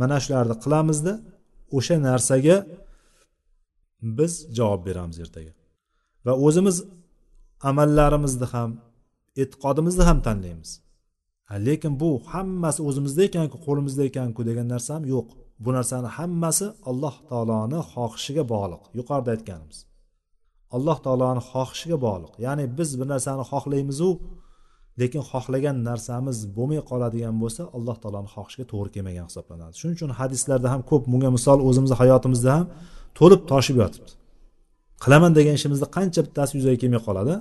mana shularni qilamizda o'sha narsaga biz javob beramiz ertaga. Va o'zimiz amallarimizni ham e'tiqodimizni ham tanlaymiz. Lekin bu hammasi o'zimizda ekanku qo'limizda ekanku degan narsa ham yo'q. Bu narsani hammasi alloh taoloni xohishiga bog'liq. Yuqorida aytganimiz. Alloh taoloni xohishiga bog'liq. Ya'ni biz bir narsani xohlaymizu lekin xohlagan narsamiz bo'lmay qoladigan bo'lsa alloh taoloni xohishiga to'g'ri kelmagan hisoblanadi. Shuning uchun hadislarda ham ko'p bunga misol o'zimizni hayotimizda ham to'lib toshib yotibdi. Qilaman degan ishimizni qancha bittasi yuzaga kelmay qoladi.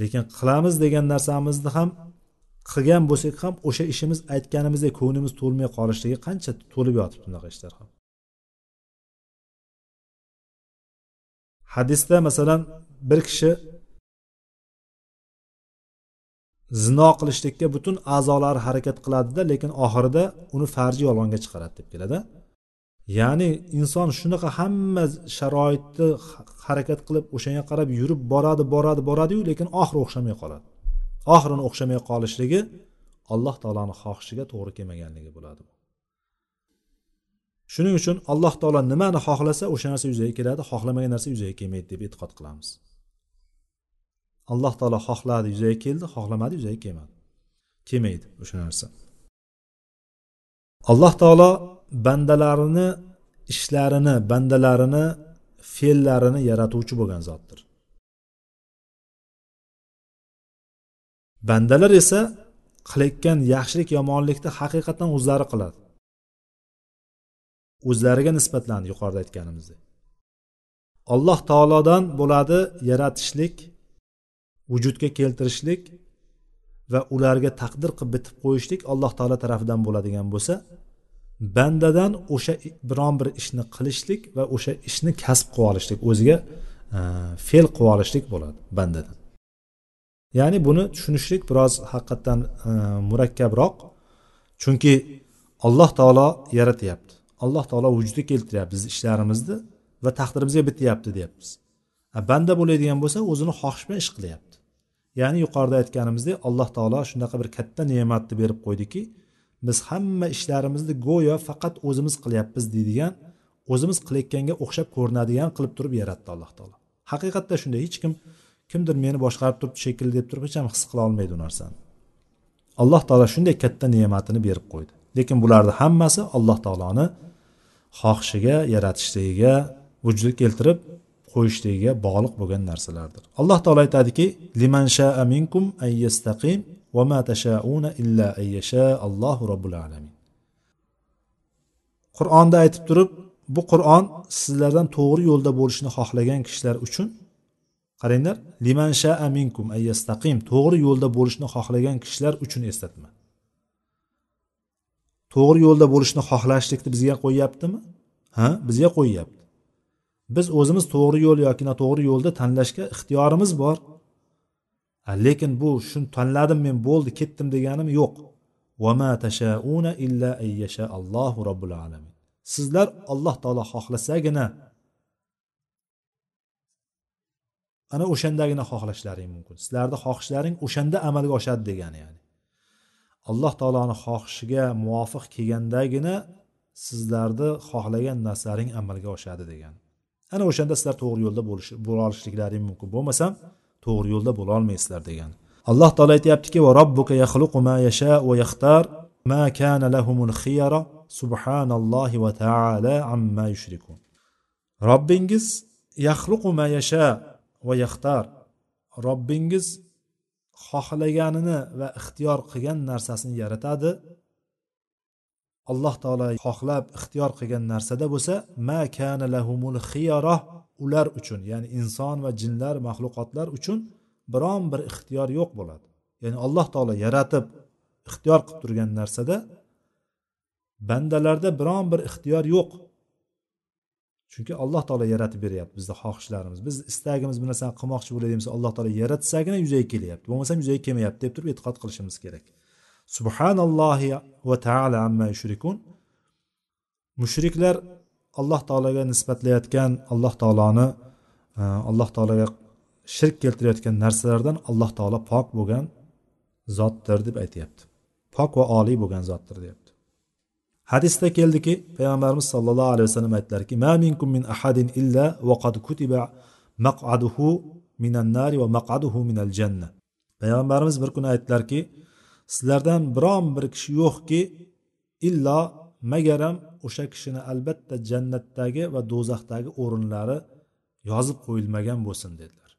Lekin qilamiz degan narsamizni ham qilgan bo'lsak ham o'sha ishimiz aytganimizdek ko'nglimiz to'lmay qolishligi qancha to'lib yotibdi bunaqa ishlar ham. Hadisda masalan bir kishi zino qilishlikka butun a'zolari harakat qiladida lekin oxirida uni farji yolg'onga chiqaradi deb keladi. Ya'ni inson shunaqa hamma sharoitni harakat qilib o'shanga qarab yurib boradi boradi boradiyu lekin oxiri o'xshamay qoladi. Oxirini o'xshamay qolishligi alloh taoloni xohishiga to'g'ri kelmaganligi bo'ladi. Shuning uchun alloh taolo nimani xohlasa o'sha narsa yuzaga keladi xohlamagan narsa yuzaga kelmaydi deb e'tiqod qilamiz. Alloh taolo xohladi yuzaga keldi xohlamadi yuzaga kelmadi. Kelmaydi o'sha narsa. Alloh taolo bandalarini ishlarini bandalarini fe'llarini yaratuvchi bo'lgan zotdir. Bandalar esa qilayotgan yaxshilik yomonlikni haqiqatdan o'zlari qiladi. O'zlariga nisbatlandi yuqorida aytganimizdek. Alloh taolodan bo'ladi yaratishlik vujudga keltirishlik va ularga taqdir qilib bitib qo'yishlik alloh taolo tarafidan bo'ladigan bo'lsa bandadan o'sha biron bir ishni qilishlik va o'sha ishni kasb qilib olishlik o'ziga e, fe'l qilib olishlik bo'ladi bandadan. Ya'ni buni tushunishlik biroz haqiqatdan e, murakkabroq. Chunki alloh taolo yaratyapti alloh taolo vujudga keltiryapti bizni ishlarimizni va taqdirimizga bityapti deyapmiz. Banda bo'ladigan bo'lsa o'zini xohish bilan ish qilyapti. Ya'ni yuqorida aytganimizdek alloh taolo shunaqa bir katta ne'matni berib qo'ydiki biz hamma ishlarimizni go'yo faqat o'zimiz qilyapmiz deydigan o'zimiz qilayotganga o'xshab ko'rinadigan qilib turib yaratdi alloh taolo. Haqiqatda shunday hech kim kimdir meni boshqarib turibdi shekilli deb turib hech ham his qila olmaydi u narsani. Alloh taolo shunday katta ne'matini berib qo'ydi. Lekin bularni hammasi alloh taoloni xohishiga yaratishligiga vujudga keltirib qo'yishligiga bog'liq bo'lgan narsalardir. Alloh taolo aytadiki liman shaa minkum ay yastaqim va ma tashauna illa ay yasha allohu robbil alamin. Qur'onda aytib turib bu qur'on sizlardan to'g'ri yo'lda bo'lishni xohlagan kishilar uchun qaranglar liman shaa minkum ay yastaqim to'g'ri yo'lda bo'lishni xohlagan kishilar uchun eslatma. To'g'ri yo'lda bo'lishni xohlashlikni bizga qo'yyaptimi? Ha bizga qo'yyapti. Biz o'zimiz to'g'ri yo'l yoki noto'g'ri yo'lda tanlashga ixtiyorimiz bor. Lekin bu shuni tanladim men bo'ldi ketdim deganim yo'q. Vama tashauna illa ayyasha allohu robbil alamin. Sizlar alloh taolo xohlasagina ana o'shandagina xohlashlaring mumkin. Sizlarni xohishlaring o'shanda amalga oshadi degani ya'ni. Alloh taoloni xohishiga muvofiq kelgandagina sizlarni xohlagan narsalaring amalga oshadi degan. Ana o'shanda sizlar to'g'ri yo'lda bo'lish bo'la olishliklaring mumkin bo'lmasam to'g'ri yo'lda bo'la olmaysizlar degani alloh taolo aytyaptiki va robbuka yaxluqu ma yasha va yaxtar ma kana lahumul xiyara subhanallohi va taala amma yushrikun. Robbingiz yaxluqu ma yasha va yaxtar robbingiz xohlaganini va ixtiyor qilgan narsasini yaratadi. Alloh taolo xohlab ixtiyor qilgan narsada bo'lsa ma kana lahumul xiyara ular uchun ya'ni inson va jinlar maxluqotlar uchun biron bir ixtiyor yo'q bo'ladi. Ya'ni alloh taolo yaratib ixtiyor qilib turgan narsada bandalarda biron bir ixtiyor yo'q. Chunki alloh taolo yaratib beryapti bizni xohishlarimiz biz istagimiz bir narsani qilmoqchi bo'ladigan alloh taolo yaratsagina yuzaga kelyapti. Bo'lmasam yuzaga kelmayapti deb turib e'tiqod qilishimiz kerak. Subhanallohi va taala amma yushrikun. Mushriklar alloh taologa nisbatlayotgan alloh taoloni e, alloh taologa shirk keltirayotgan narsalardan alloh taolo pok bo'lgan zotdir deb aytyapti. Pok va oliy bo'lgan zotdir deyapti hadisda keldiki payg'ambarimiz sollallohu alayhi vasallam aytdilarki ma minkum min ahadin illa vaqad kutiba maq'aduhu minan nari va maq'aduhu minal janna. Payg'ambarimiz bir kuni aytdilarki sizlardan biron bir kishi yo'qki illo magaram o'sha kishini albatta jannatdagi va do'zaxdagi o'rinlari yozib qo'yilmagan bo'lsin dedilar.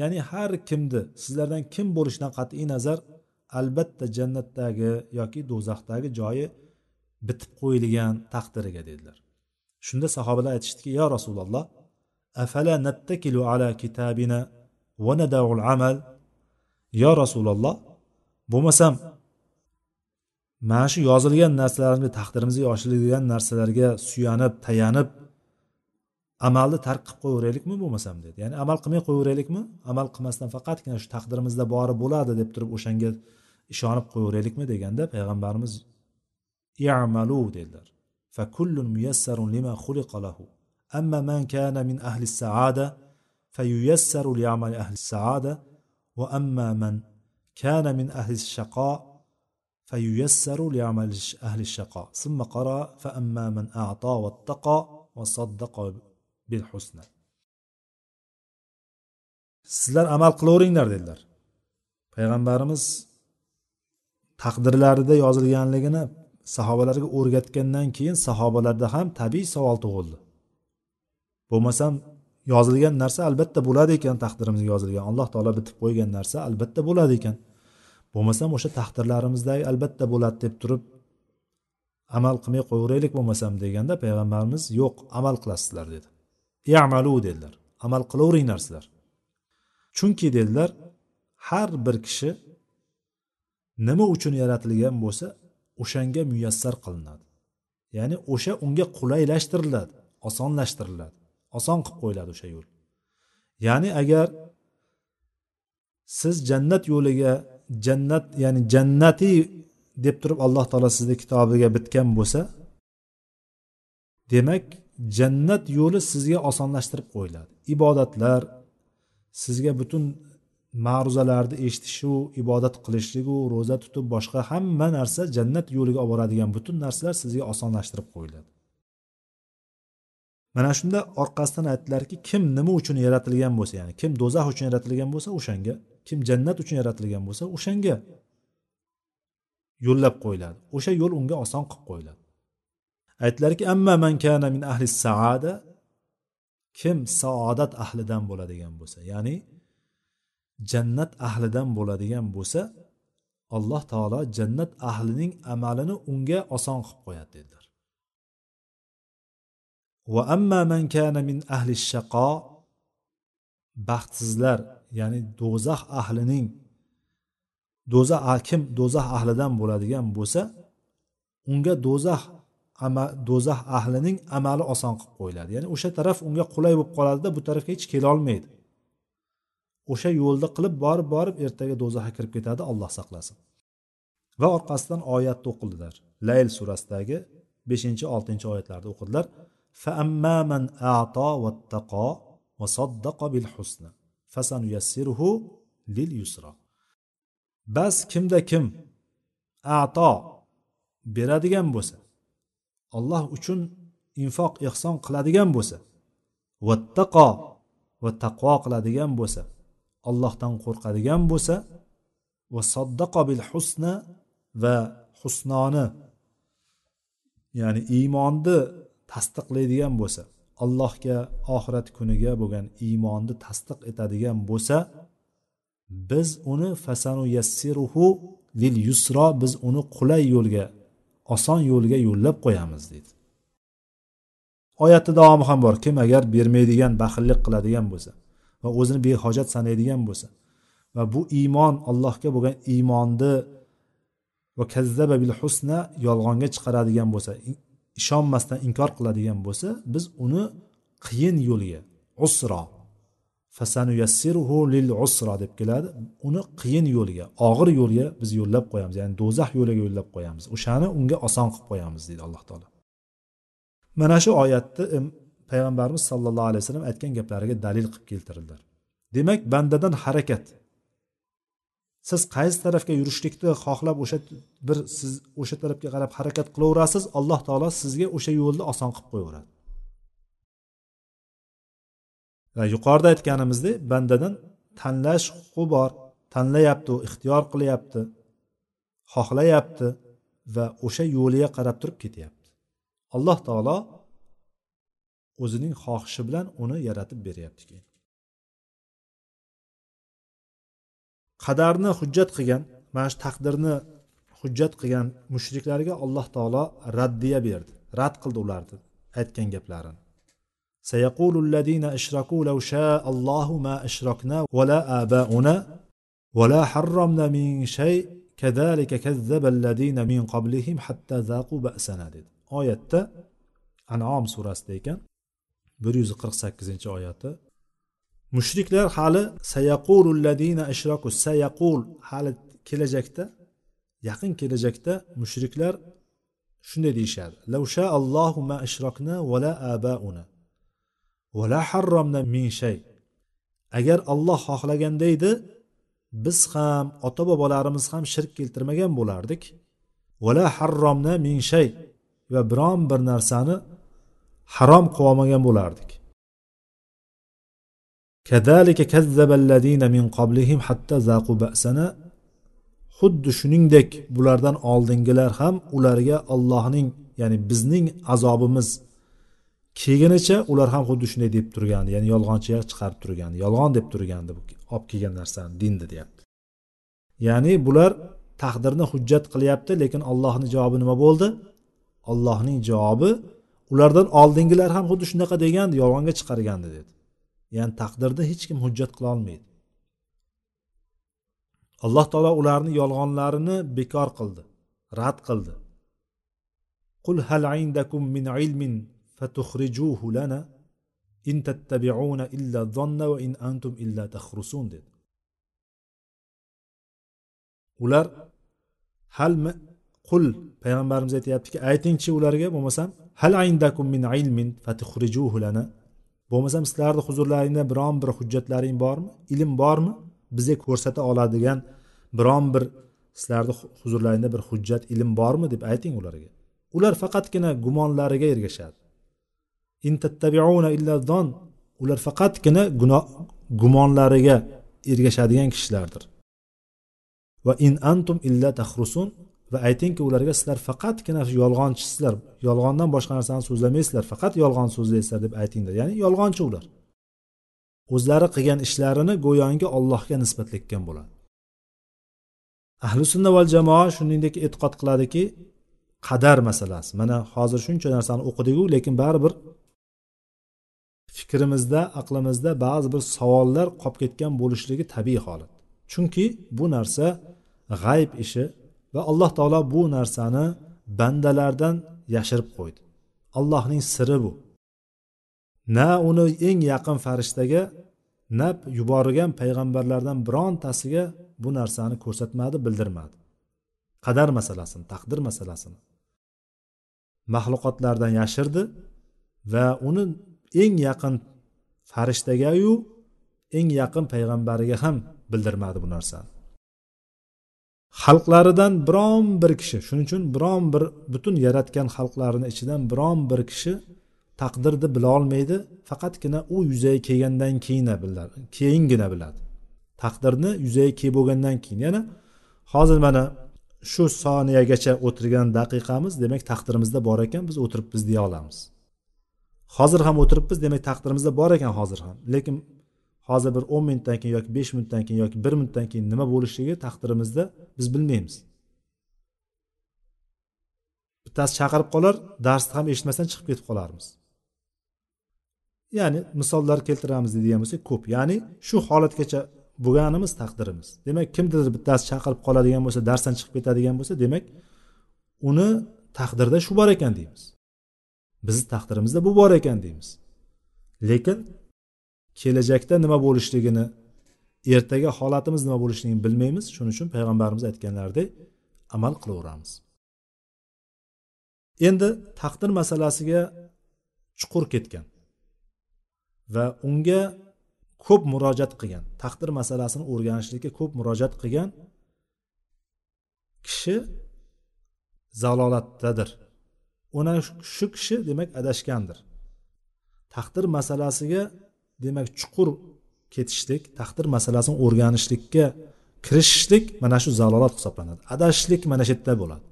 Ya'ni har kimni sizlardan kim bo'lishidan qat'iy nazar albatta jannatdagi yoki do'zaxdagi joyi bitib qo'yilgan taqdiriga dedilar. Shunda sahobalar aytishdiki yo rasululloh afala nattakilu ala kitabina va nadaul amal? Yo rasululloh bo'lmasam mana shu yozilgan narsalarimizga taqdirimizga yozilgan narsalarga suyanib tayanib amalni tark qilib qo'yaveraylikmi bo'lmasam? dedi. Ya'ni amal qilmay qo'yaveraylikmi? Amal qilmasdan faqatgina shu taqdirimizda bori bo'ladi deb turib o'shanga ishonib qo'yaveraylikmi? deganda payg'ambarimiz i'malu dedilar fakullun muyassarun lima xuliqa lahu amma man kana min ahli saada fayuyassaru li'amali ahli saada va amma man kana min ahli shaqa فييسر لعمل أهل الشقاء ثم قرأ فأما من أعطى واتقى وصدق بالحسنى sizlar amal qilaveringlar dedilar payg'ambarimiz taqdirlarida yozilganligini sahobalarga o'rgatgandan keyin sahobalarda ham tabiiy savol tug'ildi. Bo'lmasam yozilgan narsa albatta bo'ladi ekan taqdirimizga yozilgan. Alloh taolo bitib qo'ygan narsa albatta bo'ladi ekan. Bo'lmasam o'sha taqdirlarimizdagi albatta bo'ladi deb turib amal qilmay qo'yaveraylik bo'lmasam deganda payg'ambarimiz yo'q amal qilasizlar dedi. Yamalu dedilar. Amal qilaveringlar sizlar chunki dedilar har bir kishi nima uchun yaratilgan bo'lsa o'shanga muyassar qilinadi. Ya'ni o'sha unga qulaylashtiriladi osonlashtiriladi oson qilib qo'yiladi o'sha yo'l. Ya'ni agar siz jannat yo'liga jannat ya'ni jannatiy deb turib alloh taolo sizni kitobiga bitgan bo'lsa demak jannat yo'li sizga osonlashtirib qo'yiladi. Ibodatlar sizga butun ma'ruzalarni eshitishu ibodat qilishligu ro'za tutib boshqa hamma narsa jannat yo'liga olib boradigan butun narsalar sizga osonlashtirib qo'yiladi. Mana shunda orqasidan aytdilarki kim nima uchun yaratilgan bo'lsa ya'ni kim do'zax uchun yaratilgan bo'lsa o'shanga kim jannat uchun yaratilgan bo'lsa o'shanga yo'llab qo'yiladi. O'sha yo'l unga oson qilib qo'yiladi. Aytdilarki amma man kana min ahli saada kim saodat ahlidan bo'ladigan bo'lsa ya'ni jannat ahlidan bo'ladigan bo'lsa alloh taolo jannat ahlining amalini unga oson qilib qo'yadi dedilar. Va amma man kana min ahli shaqo baxtsizlar ya'ni do'zax ahlining do'zax kim do'zax ahlidan bo'ladigan bo'lsa unga do'zax do'zax ahlining amali oson qilib qo'yiladi. Ya'ni o'sha taraf unga qulay bo'lib qoladida bu tarafga hech kelolmaydi. o'sha yo'lda qilib borib borib ertaga do'zaxga kirib ketadi alloh saqlasin va orqasidan oyatni o'qidilar layl surasidagi beshinchi oltinchi oyatlarda o'qidilar فأما من أعطى واتقى وصدق بالحسنى فسنيسره لليسرى bas kimda kim ato beradigan bo'lsa alloh uchun infoq ehson qiladigan bo'lsa vattaqo va taqvo qiladigan bo'lsa allohdan qo'rqadigan bo'lsa va soddaqo bil husna va husnoni ya'ni iymonni tasdiqlaydigan bo'lsa allohga oxirat kuniga bo'lgan iymonni tasdiq etadigan bo'lsa biz uni fasanu yassiruhu lil yusro biz uni qulay yo'lga oson yo'lga yo'llab qo'yamiz deydi. Oyatni davomi ham bor kim agar bermaydigan baxillik qiladigan bo'lsa. Va o'zini behojat sanaydigan bo'lsa. Va bu iymon allohga bo'lgan iymonni va kazzaba bil husna yolg'onga chiqaradigan bo'lsa ishonmasdan inkor qiladigan bo'lsa biz uni qiyin yo'lga usro fasanu yassiruhu lil usro deb keladi. Uni qiyin yo'lga og'ir yo'lga biz yo'llab qo'yamiz ya'ni do'zax yo'liga yo'llab qo'yamiz. O'shani unga oson qilib qo'yamiz deydi alloh taolo. Mana shu oyatni payg'ambarimiz sollallohu alayhi vasallam aytgan gaplariga dalil qilib keltirdilar demak bandadan harakat. Siz qaysi tarafga yurishlikni xohlab o'sha bir siz o'sha tarafga qarab harakat qilaverasiz alloh taolo sizga o'sha yo'lni oson qilib qo'yaveradi. Va yuqorida aytganimizdek bandadan tanlash huquqi bor tanlayapti u ixtiyor qilyapti xohlayapti va o'sha yo'liga qarab turib ketyapti. Alloh taolo o'zining xohishi bilan uni yaratib beryapti keyin qadarni hujjat qilgan mana shu taqdirni hujjat qilgan mushriklarga alloh taolo raddiya berdi rad qildi ularni aytgan gaplarini سيقول الذين أشركوا لو شاء الله ما أشركنا ولا آباؤنا ولا حرمنا من شيء كذلك كذب الذين من قبلهم حتى ذاقوا بأسنا dedi oyatda anom surasida ekan bir yuz qirq sakkizinchi oyati. Mushriklar hali sayaqululladina ishroku sayaqul hali kelajakda yaqin kelajakda mushriklar shunday deyishadi. Lavsha allohu ma ishrokna vala abauna vala harromna min shay. Agar olloh xohlaganda edi biz ham ota bobolarimiz ham shirk keltirmagan bo'lardik. Vala harromna min shay va biron bir narsani harom qilolmagan bo'lardik. Kadalika kazzaballazina min qablihim hatta zaqu ba'sana. Xuddi shuningdek bulardan oldingilar ham ularga allohning ya'ni bizning azobimiz. Kelgunicha ular ham xuddi shunday deb turgandi ya'ni yolg'onchiga chiqarib turgandi yolg'on deb turgandi bu olib kelgan narsani dinni deyapti. Ya'ni bular taqdirni hujjat qilyapti lekin allohni javobi nima bo'ldi? Allohning javobi ulardan oldingilar ham xuddi shunaqa degandi yolg'onga chiqargandi dedi. Ya'ni taqdirni hech kim hujjat qila olmaydi. Alloh taolo ularni yolg'onlarini bekor qildi rad qildi. Qul hal indakum min ilmin fatukhrijuhu lana in tattabi'una illa zanna va in antum illa takhrusun dedi. Ular hal qul payg'ambarimiz aytyaptiki aytingchi ularga bo'lmasam hal aindakum min ilmin fatukhrijuhu lana. Bo'lmasam sizlarni huzurlaringda biron bir hujjatlaring bormi? Ilm bormi? Bizga ko'rsata oladigan biron bir sizlarni huzurlaringda bir hujjat ilm bormi deb ayting ularga. Ular faqatgina gumonlariga ergashadi. Ular faqatgina gumonlariga ergashadigan kishilardir. Va in antum illa tahrusun va aytingki ularga sizlar faqatgina yolg'onchisizlar yolg'ondan boshqa narsani so'zlamaysizlar faqat yolg'on so'zlaysizlar deb aytinglar. Ya'ni yolg'onchi ular. O'zlari qilgan ishlarini go'yoki allohga nisbatlayotgan bo'ladi. Ahli sunna val jamoa shuningdek e'tiqod qiladiki qadar masalasi. Mana hozir shuncha narsani o'qidiku lekin baribir fikrimizda aqlimizda ba'zi bir savollar qolib ketgan bo'lishligi tabiiy holat. Chunki bu narsa g'ayb ishi va alloh taolo bu narsani bandalardan yashirib qo'ydi. Allohning siri bu. Na uni eng yaqin farishtaga na yuborilgan payg'ambarlardan birontasiga bu narsani ko'rsatmadi bildirmadi. Qadar masalasini taqdir masalasini maxluqotlardan yashirdi va uni eng yaqin farishtagayu eng yaqin payg'ambariga ham bildirmadi bu narsani. Xalqlaridan biron bir kishi shuning uchun biron bir butun yaratgan xalqlarini ichidan biron bir kishi taqdirni bila olmaydi. Faqatgina u yuzaga kelgandan keyin biladi keyingina biladi. Taqdirni yuzaga kelib bo'lgandan keyin yana hozir mana shu soniyagacha o'tirgan daqiqamiz demak taqdirimizda bor ekan biz o'tiribmiz deya olamiz. Hozir ham o'tiribmiz demak taqdirimizda bor ekan hozir ham lekin hozir bir o'n minutdan keyin yoki besh minutdan keyin yoki bir minutdan keyin nima bo'lishligi taqdirimizda biz bilmaymiz. Bittasi chaqirib qolar darsni ham eshitmasdan chiqib ketib qolarmiz. Ya'ni misollar keltiramiz deydigan bo'lsak ko'p. Ya'ni shu holatgacha bo'lganimiz taqdirimiz. Demak kimdir bittasi chaqirib qoladigan bo'lsa darsdan chiqib ketadigan bo'lsa demak uni taqdirda shu bor ekan deymiz. Bizni taqdirimizda bu bor ekan deymiz. Lekin kelajakda nima bo'lishligini ertaga holatimiz nima bo'lishligini bilmaymiz. Shuning uchun payg'ambarimiz aytganlaridek amal qilaveramiz. Endi taqdir masalasiga chuqur ketgan va unga ko'p murojaat qilgan taqdir masalasini o'rganishlikka ko'p murojaat qilgan kishi zalolatdadir. Ona shu kishi demak adashgandir. Taqdir masalasiga demak chuqur ketishlik taqdir masalasini o'rganishlikka kirishishlik mana shu zalolat hisoblanadi. Adashishlik mana shu yerda bo'ladi.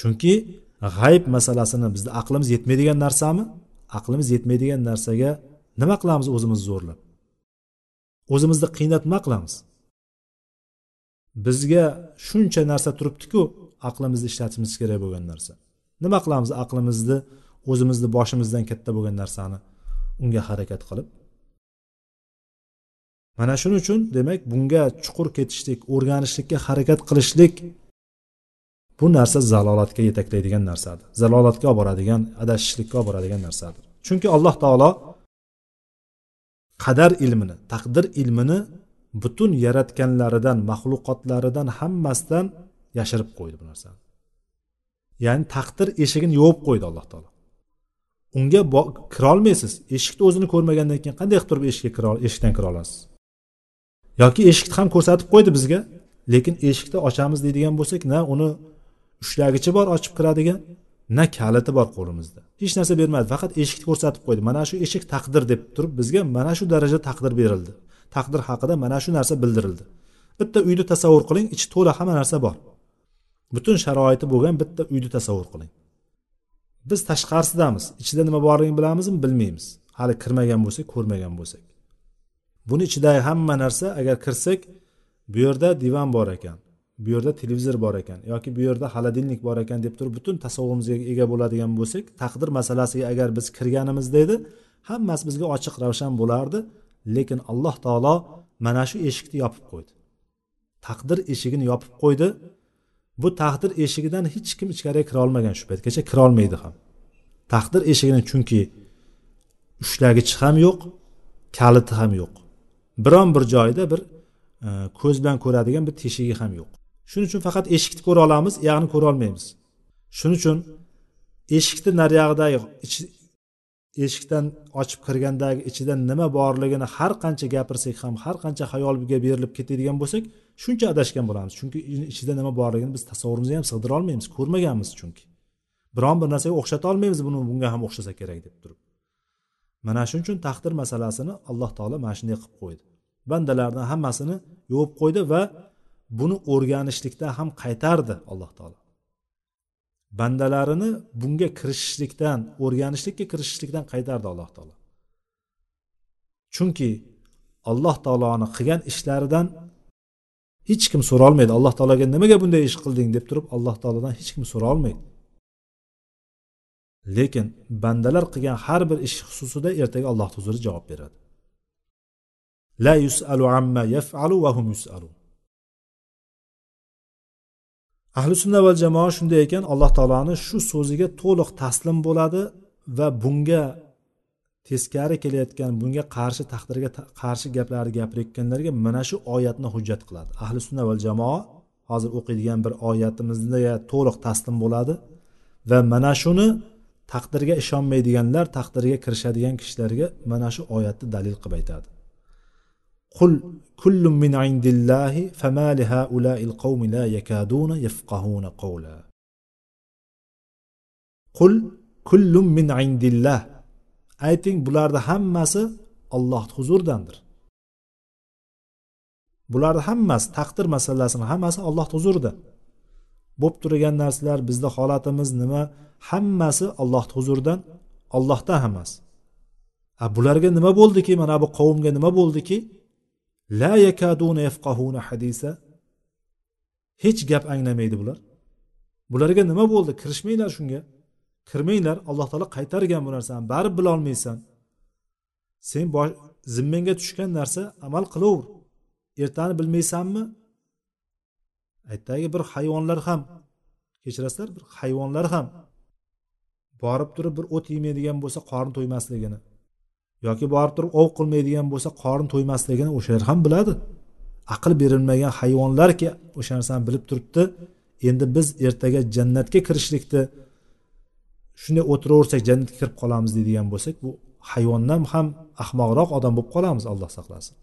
Chunki g'ayb masalasini bizni aqlimiz yetmaydigan narsami? Aqlimiz yetmaydigan narsaga nima qilamiz o'zimizni zo'rlab? O'zimizni qiynab nima qilamiz? Bizga shuncha narsa turibdiku aqlimizni ishlatishimiz kerak bo'lgan narsa. Nima qilamiz aqlimizni o'zimizni boshimizdan katta bo'lgan narsani unga harakat qilib? Mana shuning uchun demak bunga chuqur ketishlik o'rganishlikka harakat qilishlik bu narsa zalolatga yetaklaydigan narsadir. Zalolatga olib boradigan adashishlikka olib boradigan narsadir. Chunki alloh taolo qadar ilmini taqdir ilmini butun yaratganlaridan maxluqotlaridan hammasidan yashirib qo'ydi bu narsani. Ya'ni taqdir eshigini yopib qo'ydi alloh taolo. Unga kirolmaysiz. Eshikni o'zini ko'rmagandan keyin qanday qilib turib eshikka kira eshikdan kira olasiz yoki eshikni ham ko'rsatib qo'ydi bizga. Lekin eshikni ochamiz deydigan bo'lsak na uni ushlagichi bor ochib kiradigan na kaliti bor qo'limizda. Hech narsa bermadi faqat eshikni ko'rsatib qo'ydi. Mana shu eshik taqdir deb turib bizga mana shu darajada taqdir berildi. Taqdir haqida mana shu narsa bildirildi. Bitta uyni tasavvur qiling ichi to'la hamma narsa bor. Butun sharoiti bo'lgan bitta uyni tasavvur qiling. Biz tashqarisidamiz ichida nima borligini bilamizmi bilmaymiz. Hali kirmagan bo'lsak ko'rmagan bo'lsak. Buni ichidagi hamma narsa agar kirsak bu yerda divan bor ekan bu yerda televizor bor ekan yoki bu yerda холодильник bor ekan deb turib butun tasavvurimizga ega bo'ladigan bo'lsak taqdir masalasiga agar biz kirganimizda edi hammasi bizga ochiq ravshan bo'lardi lekin alloh taolo mana shu eshikni yopib qo'ydi. Taqdir eshigini yopib qo'ydi. Bu taqdir eshigidan hech kim ichkariga kira olmagan shu paytgacha kira olmaydi ham. Taqdir eshigini chunki ushlagichi ham yo'q kaliti ham yo'q. Biron bir joyida bir e, ko'z bilan ko'radigan bir teshigi ham yo'q. Shuning uchun faqat eshikni ko'ra olamiz uyog'ini ko'ra olmaymiz. Shuning uchun eshikni nariyog'idagi eshikdan ochib kirgandagi ichida nima borligini har qancha gapirsak ham har qancha xayolga berilib ketadigan bo'lsak shuncha adashgan bo'lamiz. Chunki ichida nima borligini biz tasavvurimizga ham sig'dira olmaymiz ko'rmaganmiz chunki. Biron bir narsaga o'xshata olmaymiz buni bunga ham o'xshasa kerak deb turib. Mana shuning uchun taqdir masalasini alloh taolo mana shunday qilib qo'ydi. Bandalarni hammasini yuvib qo'ydi va buni o'rganishlikda ham qaytardi alloh taolo. Bandalarini bunga kirishishlikdan o'rganishlikka kirishishlikdan qaytardi alloh taolo. Chunki alloh taoloni qilgan ishlaridan hech kim so'rolmaydi. Alloh taologa nimaga bunday ish qilding deb turib alloh taolodan hech kim so'rolmaydi. Lekin bandalar qilgan har bir ish xususida ertaga alloh huzurida javob beradi. La yusalu amma yafalu va hum yusalu. Ahli sunna va jamoa shunday ekan alloh taoloni shu so'ziga to'liq taslim bo'ladi va bunga teskari kelayotgan bunga qarshi taqdirga qarshi gaplarni gapirayotganlarga mana shu oyatni hujjat qiladi. Ahli sunna va jamoa hozir o'qiydigan bir oyatimizga to'liq taslim bo'ladi va mana shuni taqdirga ishonmaydiganlar taqdirga kirishadigan kishilarga mana shu oyatni dalil qilib aytadi. Qul kullum min indillahi fama li haula'il qawmi la yakaduna yafqahuna qawla. Qul kullum min indillah. Ayting bularni hammasi olloh huzuridandir. Bularni hammasi taqdir masalasini hammasi olloh huzurida. Bo'lib turgan narsalar bizda holatimiz nima? Hammasi alloh huzuridan ollohdan hammasi. A bularga nima bo'ldiki? Mana bu qavmga nima bo'ldiki? La yakaduna yafqahuna hadisa. Hech gap anglamaydi bular. Bularga nima bo'ldi? Kirishmanglar shunga. Kirmanglar alloh taolo qaytargan bu narsani baribir bilolmaysan sen zimmangga tushgan narsa amal qilaver. Ertani bilmaysanmi? Aytdagi bir hayvonlar ham kechirasizlar bir hayvonlar ham borib turib bir o't yemaydigan bo'lsa qorni to'ymasligini yoki borib turib ov qilmaydigan bo'lsa qorni to'ymasligini o'shalar ham biladi. Aql berilmagan hayvonlarki o'sha narsani bilib turibdi endi biz ertaga jannatga kirishlikni shunday o'tiraversak jannatga kirib qolamiz deydigan bo'lsak bu hayvondan ham ahmoqroq odam bo'lib qolamiz alloh saqlasin.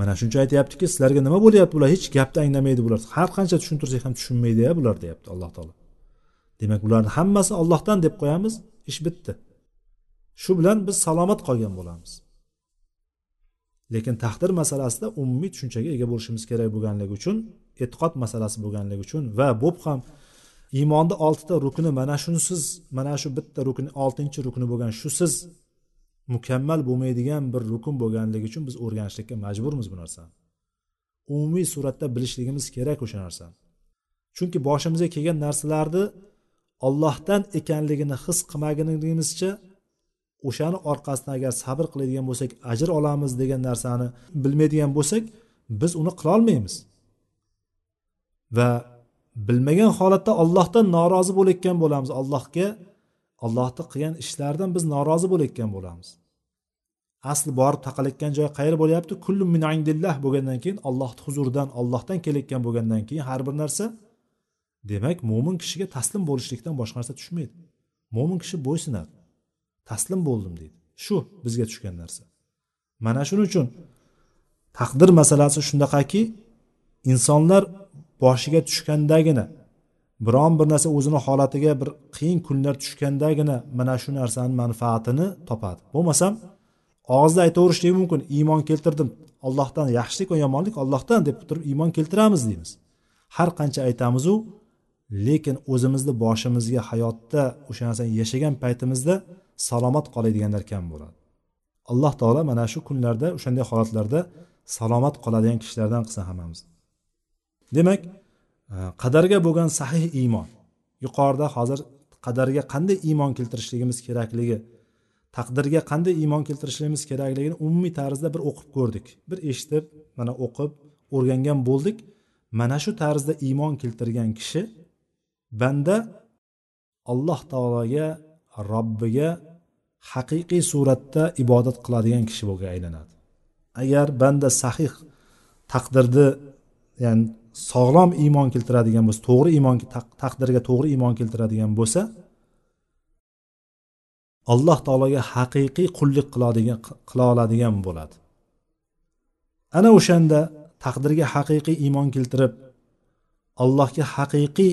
Mana shuning uchun aytyaptiki sizlarga nima bo'lyapti bular? Hech gapni anglamaydi bular. Har qancha tushuntirsak ham tushunmaydi ya bular deyapti alloh taolo. Demak bularni hammasi ollohdan deb qo'yamiz ish bitdi. Shu bilan biz salomat qolgan bo'lamiz. Lekin taqdir masalasida umumiy tushunchaga ega bo'lishimiz kerak bo'lganligi uchun e'tiqod masalasi bo'lganligi uchun va bo'p ham iymonni oltita rukni mana shunisiz mana shu bitta rukn oltinchi rukni bo'lgan shusiz mukammal bo'lmaydigan bir rukn bo'lganligi uchun biz o'rganishlikka majburmiz bu narsani. Umumiy suratda bilishligimiz kerak o'sha narsani chunki boshimizga kelgan narsalarni ollohdan ekanligini his qilmaganligimizcha o'shani orqasidan agar sabr qiladigan bo'lsak ajr olamiz degan narsani bilmaydigan bo'lsak biz uni qilolmaymiz. Va bilmagan holatda ollohdan norozi bo'layotgan bo'lamiz. Allohga allohni qilgan ishlaridan biz norozi bo'layotgan bo'lamiz. Asli borib taqalayotgan joy qayer bo'lyapti? Kullu min indillah bo'lgandan keyin allohni huzuridan ollohdan kelayotgan bo'lgandan keyin har bir narsa. Demak mo'min kishiga taslim bo'lishlikdan boshqa narsa tushmaydi. Mo'min kishi bo'ysunadi. Taslim bo'ldim deydi. Shu bizga tushgan narsa. Mana shuning uchun taqdir masalasi shundaqaki insonlar boshiga tushgandagina biron bir narsa o'zini holatiga bir qiyin kunlar tushgandagina mana shu narsani manfaatini topadi. Bo'lmasam og'izda aytaverishligi mumkin iymon keltirdim allohdan yaxshilik va yomonlik ollohdan deb turib iymon keltiramiz deymiz. Har qancha aytamizu lekin o'zimizni boshimizga hayotda o'sha narsani yashagan paytimizda salomat qoladiganlar kam bo'ladi. Alloh taolo mana shu kunlarda o'shanday holatlarda salomat qoladigan kishilardan qilsin hammamizni. Demak Э, qadarga bo'lgan sahih iymon. Yuqorida hozir qadarga qanday iymon keltirishligimiz kerakligi taqdirga qanday iymon keltirishligimiz kerakligini umumiy tarzda bir o'qib ko'rdik. Bir eshitib mana o'qib o'rgangan bo'ldik. Mana shu tarzda iymon keltirgan kishi banda alloh taologa robbiga haqiqiy suratda ibodat qiladigan kishi bo'lga aylanadi. Agar banda sahih taqdirni ya'ni sog'lom iymon keltiradigan bo'lsa to'g'ri iymon taqdirga to'g'ri iymon keltiradigan bo'lsa alloh taologa haqiqiy qullik qiladigan qila oladigan bo'ladi. Ana o'shanda taqdirga haqiqiy iymon keltirib allohga haqiqiy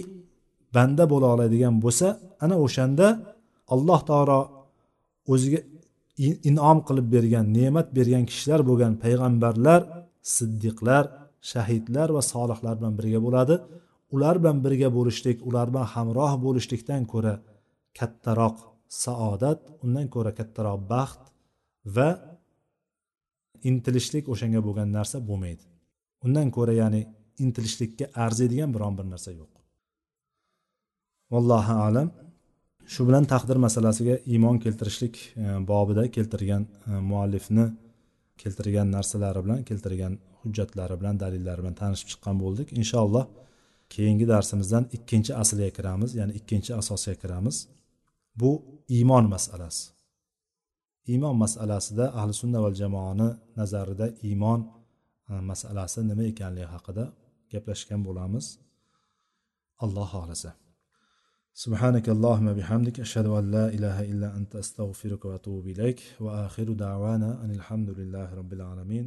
banda bo'la oladigan bo'lsa ana o'shanda alloh taolo o'ziga inom qilib bergan ne'mat bergan kishilar bo'lgan payg'ambarlar siddiqlar shahidlar va solihlar bilan birga bo'ladi. Ular bilan birga bo'lishlik ular bilan hamroh bo'lishlikdan ko'ra kattaroq saodat undan ko'ra kattaroq baxt va intilishlik o'shanga bo'lgan narsa bo'lmaydi. Undan ko'ra ya'ni intilishlikka arziydigan biron bir narsa yo'q. Vallohu alam. Shu bilan taqdir masalasiga iymon keltirishlik e, bobida keltirgan e, muallifni keltirgan narsalari bilan keltirgan hujjatlari bilan dalillari bilan tanishib chiqqan bo'ldik inshaalloh keyingi darsimizdan ikkinchi aslga kiramiz ya'ni ikkinchi asosga kiramiz bu iymon masalasi iymon masalasida ahli sunna val jamoani nazarida iymon e, masalasi nima ekanligi haqida gaplashgan bo'lamiz alloh xohlasa سبحانك اللهم بحمدك أشهد أن لا إله إلا أنت أستغفرك وأتوب إليك وآخر دعوانا أن الحمد لله رب العالمين